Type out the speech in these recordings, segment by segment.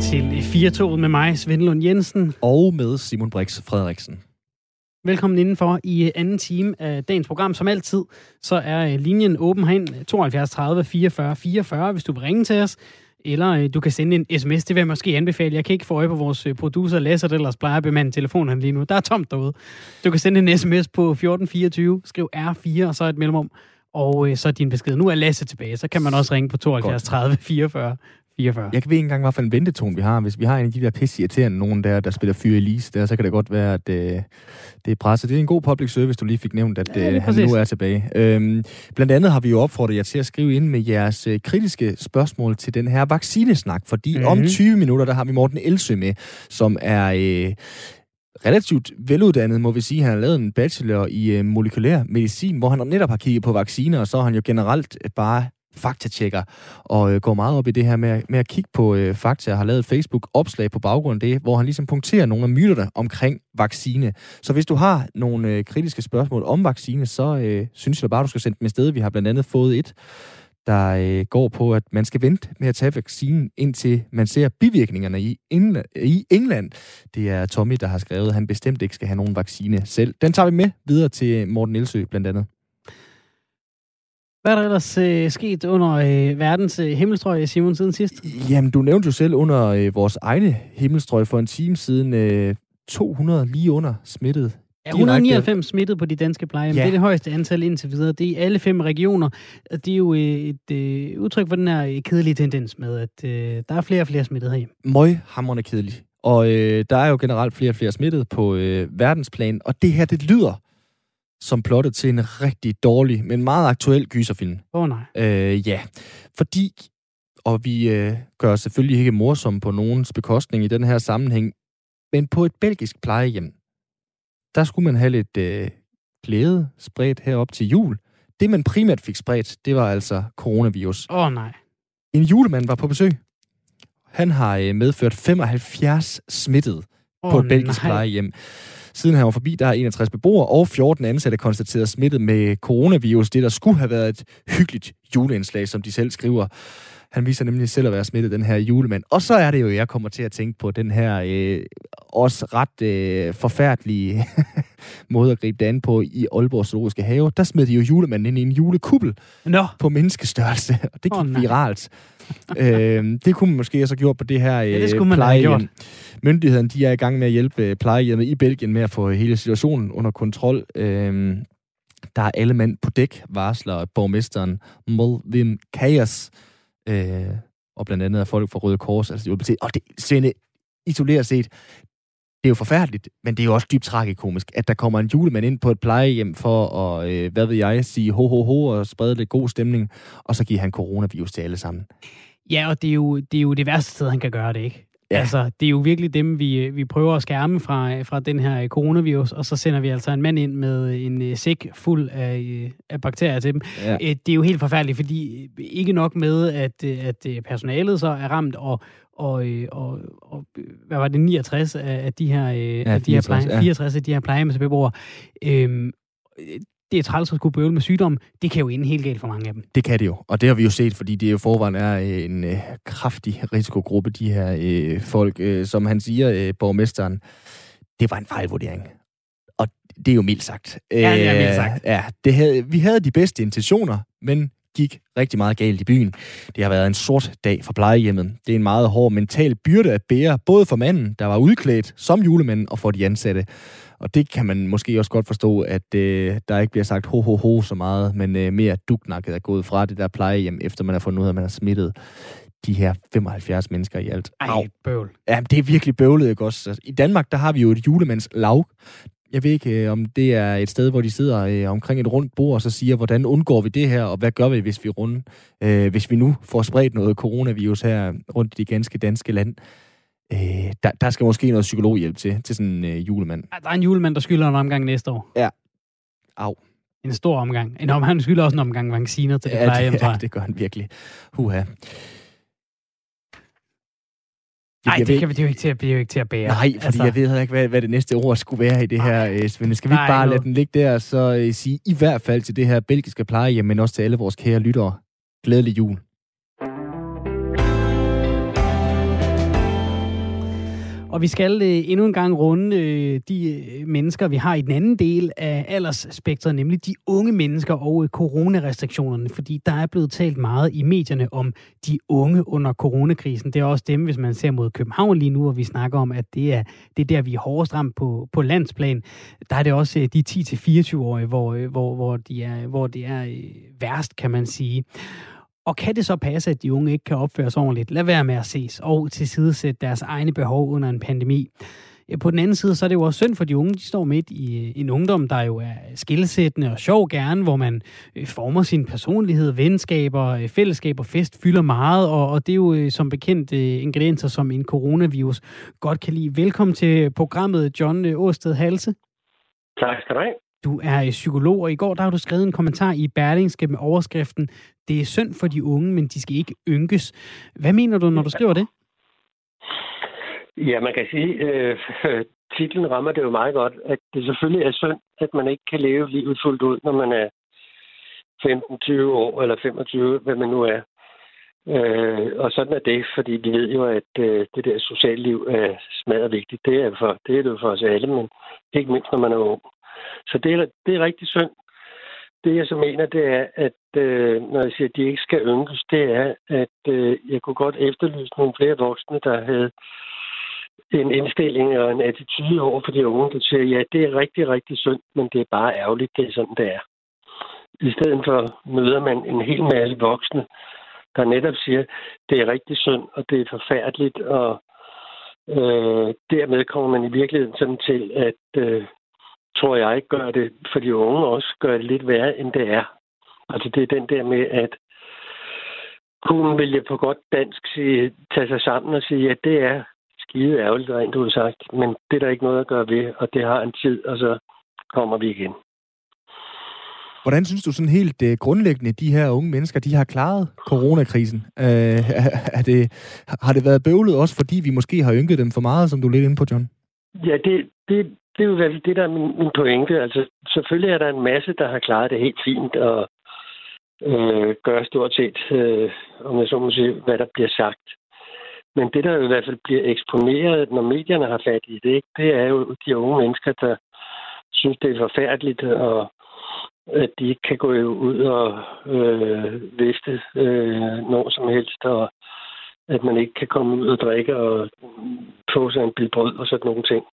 til 4 med mig, Svend Lund Jensen. Og med Simon Brix Frederiksen. Velkommen indenfor i anden time af dagens program. Som altid, så er øh, linjen åben herind 72 30 44 44, hvis du vil ringe til os. Eller øh, du kan sende en sms, det vil jeg måske anbefale. Jeg kan ikke få øje på vores øh, producer Lasse, der ellers plejer at bemande telefonen lige nu. Der er tomt derude. Du kan sende en sms på 1424, skriv R4 og så et mellemrum. Og øh, så din besked. Nu er Lasse tilbage, så kan man også ringe på 72 30 44 44. Jeg kan ved ikke engang, hvad for en ventetone vi har. Hvis vi har en af de der pisse irriterende nogen der, der spiller Fyre Elise der, så kan det godt være, at øh, det er presset. Det er en god public service, du lige fik nævnt, at Ja, øh, han nu er tilbage. Øhm, blandt andet har vi jo opfordret jer til at skrive ind med jeres øh, kritiske spørgsmål til den her vaccinesnak, fordi Mhm. mm-hmm. om 20 minutter, der har vi Morten Elsø med, som er... Øh, relativt veluddannet, må vi sige. Han har lavet en bachelor i øh, molekylær medicin, hvor han netop har kigget på vacciner, og så er han jo generelt øh, bare faktatjekker, og øh, går meget op i det her med, med at kigge på øh, fakta, og har lavet et Facebook-opslag på baggrund af det, hvor han ligesom punkterer nogle af myterne omkring vaccine. Så hvis du har nogle øh, kritiske spørgsmål om vaccine, så øh, synes jeg bare, du skal sende dem sted. Vi har blandt andet fået et, der øh, går på, at man skal vente med at tage vaccinen, indtil man ser bivirkningerne i England, i England. Det er Tommy, der har skrevet, at han bestemt ikke skal have nogen vaccine selv. Den tager vi med videre til Morten Elsø, blandt andet. Hvad er der ellers øh, sket under øh, verdens øh, himmelstrøg, Simon, siden sidst? Jamen, du nævnte jo selv under øh, vores egne himmelstrøg for en time siden, øh, 200 lige under smittet. Direkte. 199 smittet på de danske plejehjem. Ja. Det er det højeste antal indtil videre. Det er i alle fem regioner. Og det er jo øh, et øh, udtryk for den her øh, kedelige tendens med, at øh, der er flere og flere smittet herhjemme. Møg hammerende kedelig. Og øh, der er jo generelt flere og flere smittet på øh, verdensplan, og det her, det lyder som plottet til en rigtig dårlig, men meget aktuel gyserfilm. Åh oh, nej. Øh, ja, fordi, og vi øh, gør selvfølgelig ikke morsomme på nogens bekostning i den her sammenhæng, men på et belgisk plejehjem, der skulle man have lidt øh, glæde spredt herop til jul. Det, man primært fik spredt, det var altså coronavirus. Åh oh, nej. En julemand var på besøg. Han har øh, medført 75 smittet Oh, på et belgisk plejehjem. Siden han var forbi, der er 61 beboere og 14 ansatte konstateret smittet med coronavirus. Det, der skulle have været et hyggeligt juleindslag, som de selv skriver. Han viser nemlig selv at være smittet, den her julemand. Og så er det jo, jeg kommer til at tænke på den her øh, også ret øh, forfærdelige måde at gribe det an på i Aalborg Zoologiske Have. Der smed de jo julemanden ind i en julekuppel Nå, på menneskestørrelse, og det gik nej. viralt. øh, det kunne man måske også have gjort på det her øh, Ja, det skulle man da have plejehjem. gjort. Myndighederne de er i gang med at hjælpe øh, plejehjemmet i Belgien med at få hele situationen under kontrol. Øh, der er alle mand på dæk, varsler borgmesteren Mulvim Kajas, øh, og blandt andet er folk fra Røde Kors, altså hjulpet til. Og det, Svende, isoleret set, det er jo forfærdeligt, men det er jo også dybt tragikomisk, at der kommer en julemand ind på et plejehjem for at, øh, hvad ved jeg, sige ho, ho, ho og sprede lidt god stemning, og så giver han coronavirus til alle sammen. ja, og det er, jo, det er jo det værste sted, han kan gøre det, ikke? Ja. Altså, det er jo virkelig dem, vi, vi prøver at skærme fra, fra den her coronavirus, og så sender vi altså en mand ind med en øh, sæk fuld af, øh, af bakterier til dem. Ja. Øh, Det er jo helt forfærdeligt, fordi øh, ikke nok med, at, øh, at øh, personalet så er ramt, og, og, øh, og, og øh, hvad var det, 69 af, af de her, øh, af de her 64, pleje, ja. 64 af de her plejehjemsbeboere. Øhm, øh, det er træls at skulle bøvle med sygdom. Det kan jo ende helt galt for mange af dem. Det kan det jo, og det har vi jo set, fordi det jo forvejen er øh, en øh, kraftig risikogruppe, de her øh, folk. Øh, som han siger, øh, borgmesteren, det var en fejlvurdering. Og det er jo mildt sagt. Ja, det er mildt sagt. Øh, ja, det havde, vi havde de bedste intentioner, men gik rigtig meget galt i byen. Det har været en sort dag for plejehjemmet. Det er en meget hård mental byrde at bære, både for manden, der var udklædt som julemanden, og for de ansatte. Og det kan man måske også godt forstå, at øh, der ikke bliver sagt ho, ho, ho så meget, men øh, mere duknakket er gået fra det der plejehjem, efter man har fundet ud af, at man har smittet de her 75 mennesker i alt. Au. Ej, bøvl. Ja, det er virkelig bøvlet, ikke også? Altså, I Danmark, der har vi jo et julemandslaug. Jeg ved ikke, øh, om det er et sted, hvor de sidder øh, omkring et rundt bord og så siger, hvordan undgår vi det her, og hvad gør vi, hvis vi, runde, øh, hvis vi nu får spredt noget coronavirus her rundt i det ganske danske land. Øh, der, der skal måske noget psykologhjælp til, til sådan en øh, julemand. Ej, Der er en julemand, der skylder en omgang næste år. Au. En stor omgang. En om, han skylder også en omgang vacciner til det Ja, plejehjem, det, tror ja, jeg. det gør han virkelig. Huha. Nej, det, kan, vi- det, er jo ikke til at, det er jo ikke til at bære. Nej, fordi altså, jeg ved heller ikke, hvad, hvad det næste ord skulle være i det her, øh, Svende. Skal vi ikke bare lade noget. den ligge der, og så øh, sige i hvert fald til det her belgiske plejehjem, men også til alle vores kære lyttere, glædelig jul. Og vi skal øh, endnu en gang runde øh, de øh, mennesker, vi har i den anden del af aldersspektret, nemlig de unge mennesker og øh, coronarestriktionerne, fordi der er blevet talt meget i medierne om de unge under coronakrisen. Det er også dem, hvis man ser mod København lige nu, hvor vi snakker om, at det er, det er der, vi er hårdest ramt på, på landsplan. Der er det også øh, de 10-24-årige, hvor, øh, hvor, hvor, de er, hvor det er øh, værst, kan man sige. Og kan det så passe, at de unge ikke kan opføre sig ordentligt? Lad være med at ses og tilsidesætte deres egne behov under en pandemi. På den anden side, så er det jo også synd for de unge. De står midt i øh, en ungdom, der jo er skilsættende og sjov gerne, hvor man øh, former sin personlighed, venskaber, fællesskaber, fællesskab og fest fylder meget, og, og det er jo som bekendt ingredienser, som en coronavirus godt kan lide. Velkommen til programmet, John Åsted Halse. Tak skal du have. Du er psykolog, og i går der har du skrevet en kommentar i Berlingske med overskriften Det er synd for de unge, men de skal ikke ynkes. Hvad mener du, når du skriver det? Ja, man kan sige, øh, titlen rammer det jo meget godt, at det selvfølgelig er synd, at man ikke kan leve livet fuldt ud, når man er 15-20 år eller 25, hvad man nu er. Øh, og sådan er det, fordi vi ved jo, at øh, det der sociale liv er smadret vigtigt. Det er, for, det er det for os alle, men ikke mindst, når man er ung. Så det er, det er rigtig synd. Det, jeg så mener, det er, at øh, når jeg siger, at de ikke skal ynkes, det er, at øh, jeg kunne godt efterlyse nogle flere voksne, der havde en indstilling og en attitude over for de unge, der siger, ja, det er rigtig, rigtig synd, men det er bare ærgerligt, det er sådan, det er. I stedet for møder man en hel masse voksne, der netop siger, det er rigtig synd, og det er forfærdeligt, og øh, dermed kommer man i virkeligheden sådan til, at øh, tror jeg, gør det for de unge også gør det lidt værre, end det er. Altså det er den der med, at kunne vil på godt dansk sige, tage sig sammen og sige, at det er skide ærgerligt, rent ud sagt, men det er der ikke noget at gøre ved, og det har en tid, og så kommer vi igen. Hvordan synes du sådan helt uh, grundlæggende, de her unge mennesker, de har klaret coronakrisen? Uh, er det, har det været bøvlet også, fordi vi måske har ynket dem for meget, som du lidt inde på, John? Ja, det, det, det er jo vel det, der er min, min pointe. Altså, selvfølgelig er der en masse, der har klaret det helt fint og øh, gør stort set, øh, om jeg så må sige, hvad der bliver sagt. Men det, der i hvert fald bliver eksponeret, når medierne har fat i det, det er jo de unge mennesker, der synes, det er forfærdeligt, og at de ikke kan gå ud og øh, viste øh, når som helst, og at man ikke kan komme ud og drikke og få sig en bil brød og sådan nogle ting.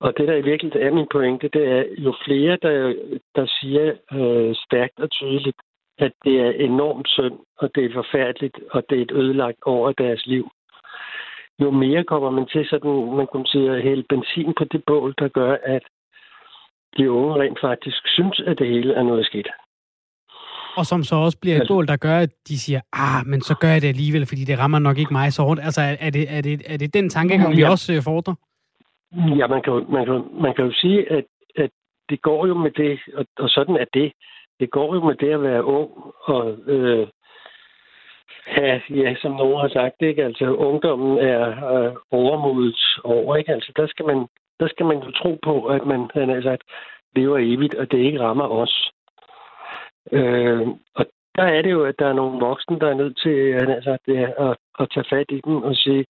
Og det, der i virkeligheden er min pointe, det er, jo flere, der, der siger øh, stærkt og tydeligt, at det er enormt synd, og det er forfærdeligt, og det er et ødelagt over deres liv, jo mere kommer man til sådan, man kunne sige, at hælde benzin på det bål, der gør, at de unge rent faktisk synes, at det hele er noget skidt. Og som så også bliver et altså, bål, der gør, at de siger, ah, men så gør jeg det alligevel, fordi det rammer nok ikke mig så hårdt. Altså, er det, er det, er det den tankegang, vi også øh, fordrer? Ja, man kan, man kan, man kan jo sige, at, at det går jo med det, og, og sådan er det. Det går jo med det at være ung og øh, have, ja, som nogen har sagt, ikke? Altså, ungdommen er øh, overmodet over, ikke? Altså, der skal man, der skal man jo tro på, at man, han har sagt, lever evigt, og det ikke rammer os. Øh, og der er det jo, at der er nogle voksne, der er nødt til han har sagt, det, at, at tage fat i dem og sige,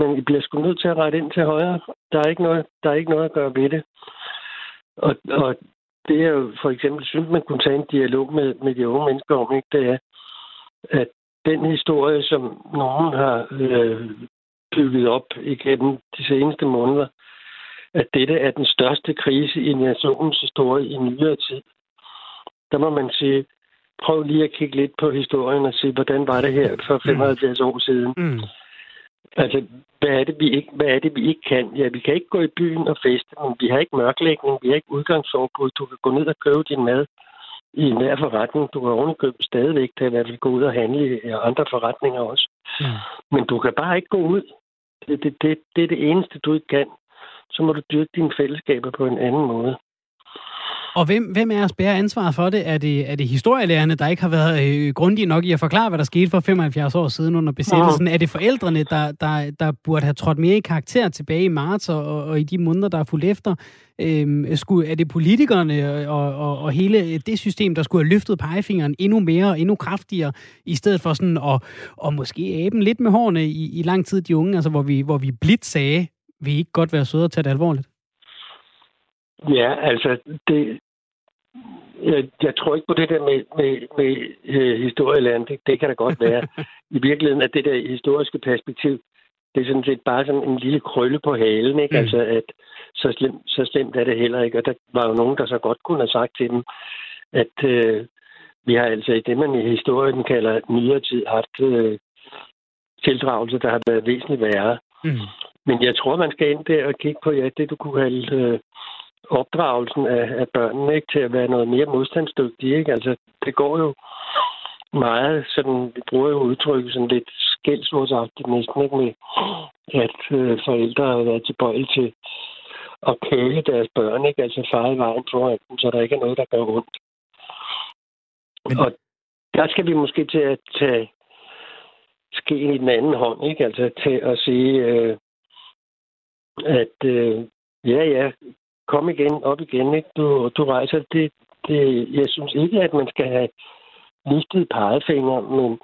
men I bliver sgu nødt til at rette ind til højre. Der er ikke noget, der er ikke noget at gøre ved det. Og, og det er jo for eksempel, synes man kunne tage en dialog med, med de unge mennesker om, ikke? det er, at den historie, som nogen har øh, bygget op igennem de seneste måneder, at dette er den største krise i nationens historie i nyere tid. Der må man sige, prøv lige at kigge lidt på historien og se, hvordan var det her for 75 år siden. Mm. Altså, hvad er, det, vi ikke, hvad er det, vi ikke kan? Ja, vi kan ikke gå i byen og feste, men vi har ikke mørklægning, vi har ikke udgangsforbud. Du kan gå ned og købe din mad i enhver forretning. Du kan ovenikøbe stadigvæk til at i hvert fald gå ud og handle i andre forretninger også. Ja. Men du kan bare ikke gå ud. Det, det, det, det er det eneste, du ikke kan. Så må du dyrke dine fællesskaber på en anden måde. Og hvem, hvem er os bærer ansvaret for det? Er det, er det historielærerne, der ikke har været øh, grundige nok i at forklare, hvad der skete for 75 år siden under besættelsen? Ja. Er det forældrene, der, der, der burde have trådt mere i karakter tilbage i marts og, og i de måneder, der er fuldt efter? Øhm, skulle, er det politikerne og, og, og hele det system, der skulle have løftet pegefingeren endnu mere og endnu kraftigere, i stedet for sådan at og måske aben lidt med hårene i, i lang tid, de unge, altså hvor vi, hvor vi blidt sagde, Vil I ikke godt være søde og tage det alvorligt? Ja, altså, det, jeg, jeg tror ikke på det der med, med, med øh, historielæren. Det, det kan da godt være. I virkeligheden er det der historiske perspektiv, det er sådan set bare sådan en lille krølle på halen, ikke? Mm. Altså, at så slemt, så slemt er det heller ikke. Og der var jo nogen, der så godt kunne have sagt til dem, at øh, vi har altså i det, man i historien kalder nyere tid, haft øh, tildragelse, der har været væsentligt værre. Mm. Men jeg tror, man skal ind der og kigge på, ja, det du kunne kalde øh, opdragelsen af, af børnene ikke, til at være noget mere modstandsdygtige. Ikke? Altså, det går jo meget, sådan, vi bruger jo udtrykket sådan lidt skældsvordsagtigt næsten, ikke, med at øh, forældre har været tilbøjelige til at køle deres børn, ikke? altså far i vejen foran dem, så der ikke er noget, der gør ondt. Men... Og der skal vi måske til at tage skeen i den anden hånd, ikke? Altså til at sige, øh, at øh, ja, ja, kom igen, op igen, ikke? Du, du rejser. Det, det, jeg synes ikke, at man skal have løftet pegefinger, men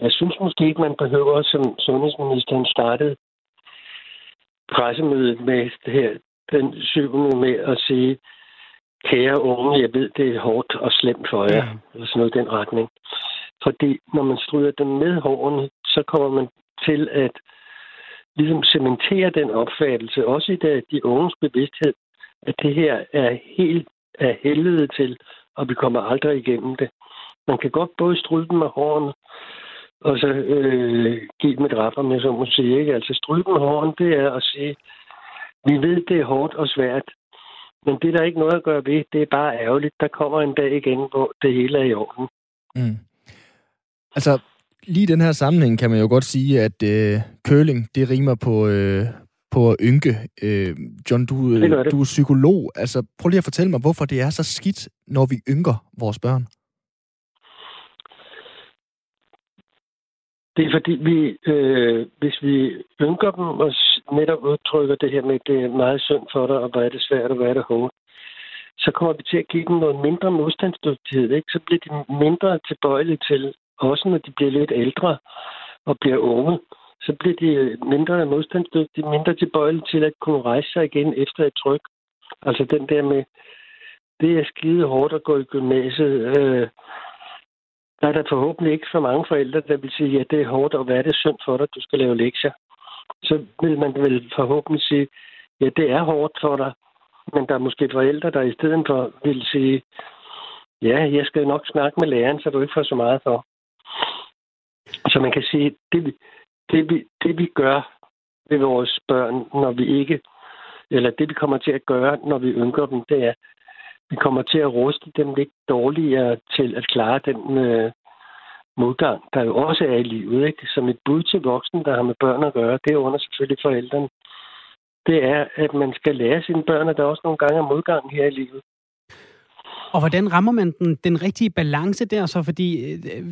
jeg synes måske ikke, man behøver, som sundhedsministeren startede pressemødet med det her, den syvende med at sige, kære unge, jeg ved, det er hårdt og slemt for jer, ja. eller sådan noget i den retning. Fordi når man stryger dem med hårene, så kommer man til at ligesom cementere den opfattelse, også i det, de unges bevidsthed, at det her er helt af helvede til, og vi kommer aldrig igennem det. Man kan godt både stryge dem med hårene, og så øh, give dem et rap, om jeg så må sige. Ikke? Altså stryge dem med hårene, det er at sige, vi ved, det er hårdt og svært, men det er der ikke noget at gøre ved. Det er bare ærgerligt. Der kommer en dag igen, hvor det hele er i orden. Mm. Altså, lige i den her sammenhæng kan man jo godt sige, at øh, køling, det rimer på, øh, på ynke. Øh, John, du, det det. du er psykolog. Altså, prøv lige at fortælle mig, hvorfor det er så skidt, når vi ynker vores børn. Det er fordi, vi, øh, hvis vi ynker dem og netop udtrykker det her med, at det er meget synd for dig, og hvad er det svært, og hvad er det hårdt, så kommer vi til at give dem noget mindre modstandsdygtighed. Ikke? Så bliver de mindre tilbøjelige til, også når de bliver lidt ældre og bliver unge, så bliver de mindre modstandsdygtige, mindre tilbøjelige til at kunne rejse sig igen efter et tryk. Altså den der med, det er skide hårdt at gå i gymnasiet. Øh, der er der forhåbentlig ikke så mange forældre, der vil sige, at det er hårdt, og hvad er det synd for dig, du skal lave lektier. Så vil man vel forhåbentlig sige, ja, det er hårdt for dig, men der er måske forældre, der i stedet for vil sige, ja, jeg skal nok snakke med læreren, så du ikke får så meget for. Så man kan sige, det, det, vi, det vi gør ved vores børn, når vi ikke, eller det vi kommer til at gøre, når vi ynker dem, det er, vi kommer til at ruste dem lidt dårligere til at klare den øh, modgang, der jo også er i livet. Ikke? Som et bud til voksne, der har med børn at gøre, det er under selvfølgelig forældrene. Det er, at man skal lære sine børn, at der også nogle gange er modgang her i livet. Og hvordan rammer man den, den rigtige balance der så? Fordi øh,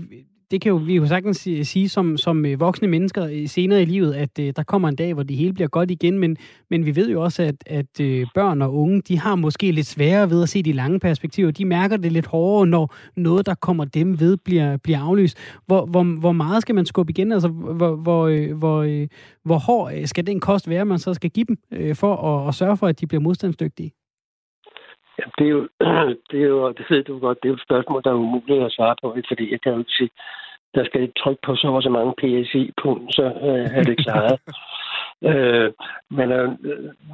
det kan jo, vi jo sagtens sige som, som øh, voksne mennesker øh, senere i livet, at øh, der kommer en dag, hvor det hele bliver godt igen, men, men vi ved jo også, at, at øh, børn og unge, de har måske lidt sværere ved at se de lange perspektiver. De mærker det lidt hårdere, når noget, der kommer dem ved, bliver, bliver aflyst. Hvor, hvor, hvor meget skal man skubbe igen? Altså, hvor, hvor, øh, hvor, hvor hård skal den kost være, man så skal give dem, øh, for at, at sørge for, at de bliver modstandsdygtige? Ja, det er jo, det er jo, det ved du godt, det er jo et spørgsmål, der er umuligt at svare på, fordi jeg kan jo ikke sige, der skal et tryk på så og så mange PSI på, så øh, er det klaret. øh, man, er,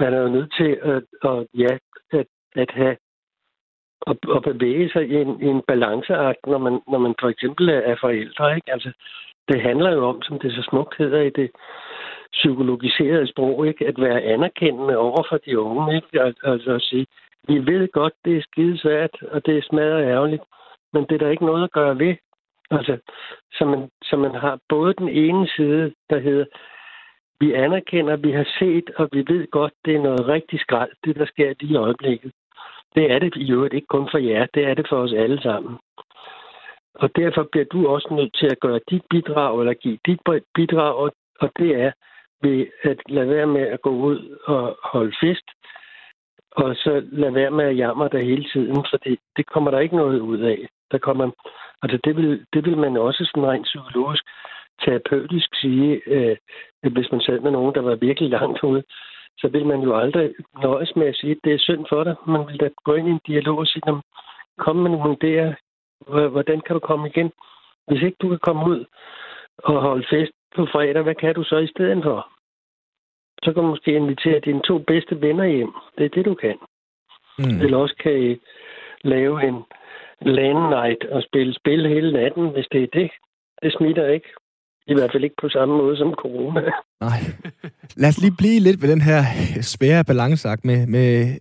man er jo nødt til at, at, ja, at, at have at, at bevæge sig i en, i en balanceakt, når man, når man for eksempel er forældre. Ikke? Altså, det handler jo om, som det så smukt hedder i det psykologiserede sprog, ikke? at være anerkendende over for de unge. Ikke? Altså at sige, vi ved godt, det er skide svært, og det er smadret ærgerligt, men det er der ikke noget at gøre ved. Altså, så man, så man har både den ene side, der hedder, vi anerkender, vi har set, og vi ved godt, det er noget rigtig skrald, det der sker lige i øjeblikket. Det er det i øvrigt ikke kun for jer, det er det for os alle sammen. Og derfor bliver du også nødt til at gøre dit bidrag, eller give dit bidrag, og det er ved at lade være med at gå ud og holde fest, og så lad være med at jamre der hele tiden, for det, det kommer der ikke noget ud af. Der kommer, altså det, vil, det vil man også sådan rent psykologisk, terapeutisk sige, øh, at hvis man sad med nogen, der var virkelig langt ude, så vil man jo aldrig nøjes med at sige, at det er synd for dig. Man vil da gå ind i en dialog og sige, kom med nogle idéer. Hvordan kan du komme igen? Hvis ikke du kan komme ud og holde fest på fredag, hvad kan du så i stedet for? Så kan du måske invitere dine to bedste venner hjem. Det er det, du kan. Mm. Eller også kan I lave en LAN night og spille spil hele natten, hvis det er det. Det smitter ikke. I hvert fald ikke på samme måde som corona. Nej. Lad os lige blive lidt ved den her svære balanceakt med, med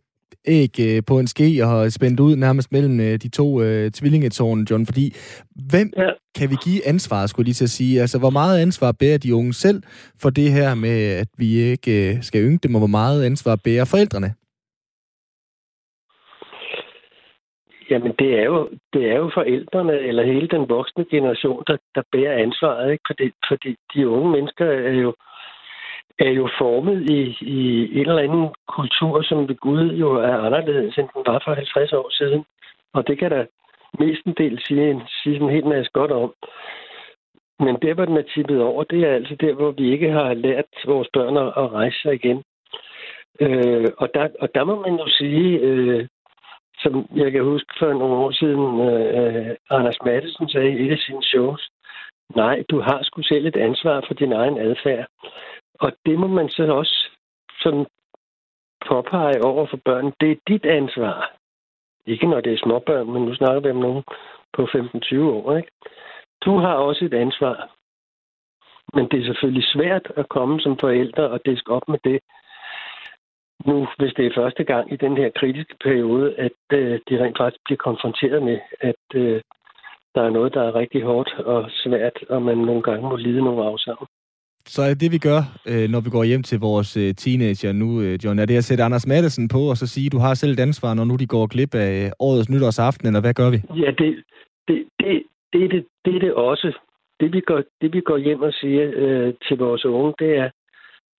æg øh, på en ske og spændt ud nærmest mellem øh, de to øh, tvillingetårne, John. Fordi hvem ja. kan vi give ansvar, skulle lige til at sige? Altså, hvor meget ansvar bærer de unge selv for det her med, at vi ikke øh, skal ynge dem, og hvor meget ansvar bærer forældrene? Jamen, det er jo, det er jo forældrene eller hele den voksne generation, der, der bærer ansvaret. Ikke? Fordi, fordi de unge mennesker er jo, er jo formet i, i en eller anden kultur, som ved Gud jo er anderledes, end den var for 50 år siden. Og det kan der mestendels sige, sige en helt masse godt om. Men der, hvor den er tippet over, det er altså der, hvor vi ikke har lært vores børn at rejse sig igen. Øh, og, der, og der må man jo sige, øh, som jeg kan huske for nogle år siden, øh, Anders Mattesen sagde i et af sine shows, nej, du har sgu selv et ansvar for din egen adfærd. Og det må man så også sådan påpege over for børn. Det er dit ansvar. Ikke når det er småbørn, men nu snakker vi om nogen på 15-20 år. Ikke? Du har også et ansvar. Men det er selvfølgelig svært at komme som forældre og diske op med det, nu, hvis det er første gang i den her kritiske periode, at øh, de rent faktisk bliver konfronteret med, at øh, der er noget, der er rigtig hårdt og svært, og man nogle gange må lide nogle afsavn. Så er det, vi gør, øh, når vi går hjem til vores øh, teenager nu, øh, John, er det at sætte Anders Madsen på, og så sige, du har selv et ansvar, når nu de går glip af øh, årets nytårsaften, eller hvad gør vi? Ja, det, det, det, det, det, det er det også. Det vi går, det, vi går hjem og siger øh, til vores unge, det er,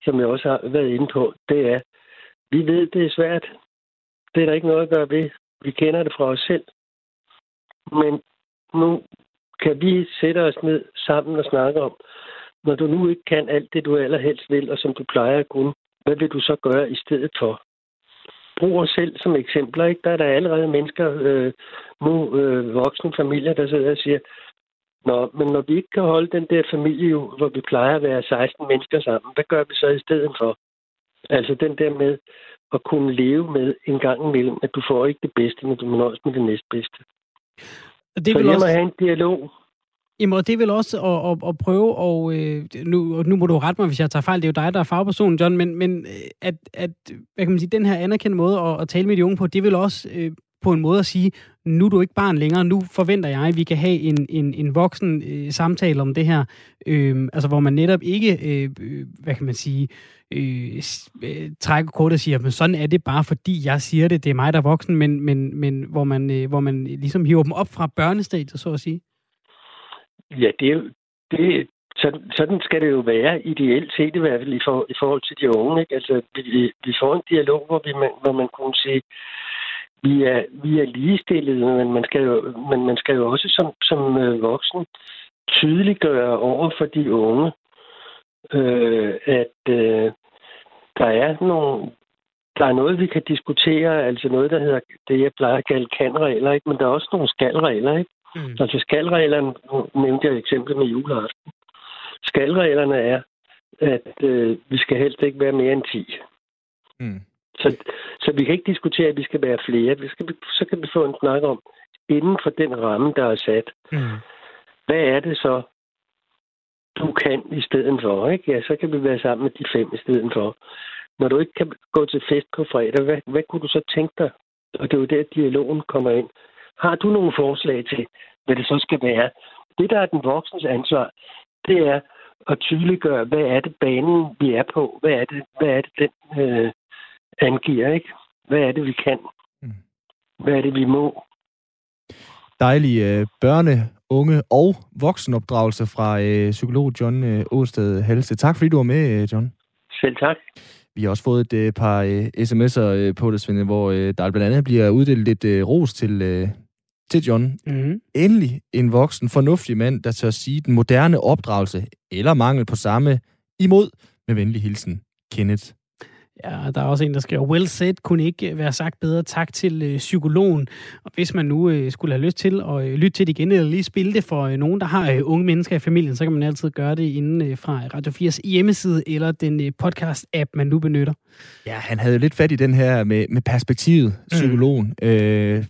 som jeg også har været inde på, det er, vi ved, det er svært. Det er der ikke noget at gøre ved. Vi kender det fra os selv. Men nu kan vi sætte os ned sammen og snakke om, når du nu ikke kan alt det, du allerhelst vil, og som du plejer at kunne, hvad vil du så gøre i stedet for? Brug os selv som eksempler. Ikke? Der er der allerede mennesker, øh, nu øh, voksne familier, der sidder og siger, Nå, men når vi ikke kan holde den der familie, hvor vi plejer at være 16 mennesker sammen, hvad gør vi så i stedet for? Altså den der med at kunne leve med en gang imellem, at du får ikke det bedste, men du må nøjes med det næstbedste. Det vil Så jeg også... må have en dialog. Jamen, og det er vel også at, at, at prøve, og øh, nu, nu må du rette mig, hvis jeg tager fejl, det er jo dig, der er fagpersonen, John, men, men øh, at, at hvad kan man sige, den her anerkendte måde at, at tale med de unge på, det vil også øh, på en måde at sige, nu er du ikke barn længere, nu forventer jeg, at vi kan have en, en, en voksen øh, samtale om det her, øh, altså hvor man netop ikke, øh, hvad kan man sige, øh, øh trækker kort og siger, men sådan er det bare, fordi jeg siger det, det er mig, der er voksen, men, men, men hvor, man, øh, hvor man ligesom hiver dem op fra børnestadiet, så at sige. Ja, det er jo, det, sådan, sådan skal det jo være, ideelt set i hvert fald i, for, i forhold til de unge. Ikke? Altså, vi, vi får en dialog, hvor, vi, hvor man kunne sige, vi er, vi er ligestillede, men man skal jo, men man skal jo også som, som øh, voksen tydeliggøre over for de unge, øh, at øh, der er nogle der er noget, vi kan diskutere, altså noget, der hedder det, jeg plejer at kalde kan-regler, ikke? men der er også nogle skal-regler. Ikke? Mm. Altså skal-reglerne, nu nævnte jeg et eksempel med juleaften. Skal-reglerne er, at øh, vi skal helst ikke være mere end 10. Mm. Så, så vi kan ikke diskutere, at vi skal være flere. Vi skal, så kan vi få en snak om, inden for den ramme, der er sat, mm. hvad er det så, du kan i stedet for? Ikke? Ja, så kan vi være sammen med de fem i stedet for. Når du ikke kan gå til fest på fredag, hvad, hvad kunne du så tænke dig? Og det er jo der, dialogen kommer ind. Har du nogle forslag til, hvad det så skal være? Det, der er den voksens ansvar, det er at tydeliggøre, hvad er det banen, vi er på? Hvad er det, hvad er det den øh, angiver, ikke? Hvad er det, vi kan? Mm. Hvad er det, vi må? Dejlige øh, børne, unge og voksenopdragelse fra øh, psykolog John øh, Åsted Halse. Tak fordi du var med, øh, John. Selv tak. Vi har også fået et øh, par øh, sms'er øh, på det, Svende, hvor øh, der blandt andet bliver uddelt lidt øh, ros til, øh, til John. Mm. Endelig en voksen, fornuftig mand, der tør sige den moderne opdragelse, eller mangel på samme, imod med venlig hilsen, Kenneth. Ja, der er også en, der skriver, well said, kunne ikke være sagt bedre. Tak til øh, psykologen. Og hvis man nu øh, skulle have lyst til at øh, lytte til det igen, eller lige spille det for øh, nogen, der har øh, unge mennesker i familien, så kan man altid gøre det inden øh, fra Radio 4's hjemmeside, eller den øh, podcast-app, man nu benytter. Ja, han havde jo lidt fat i den her med, med perspektivet, psykologen. Mm. Øh,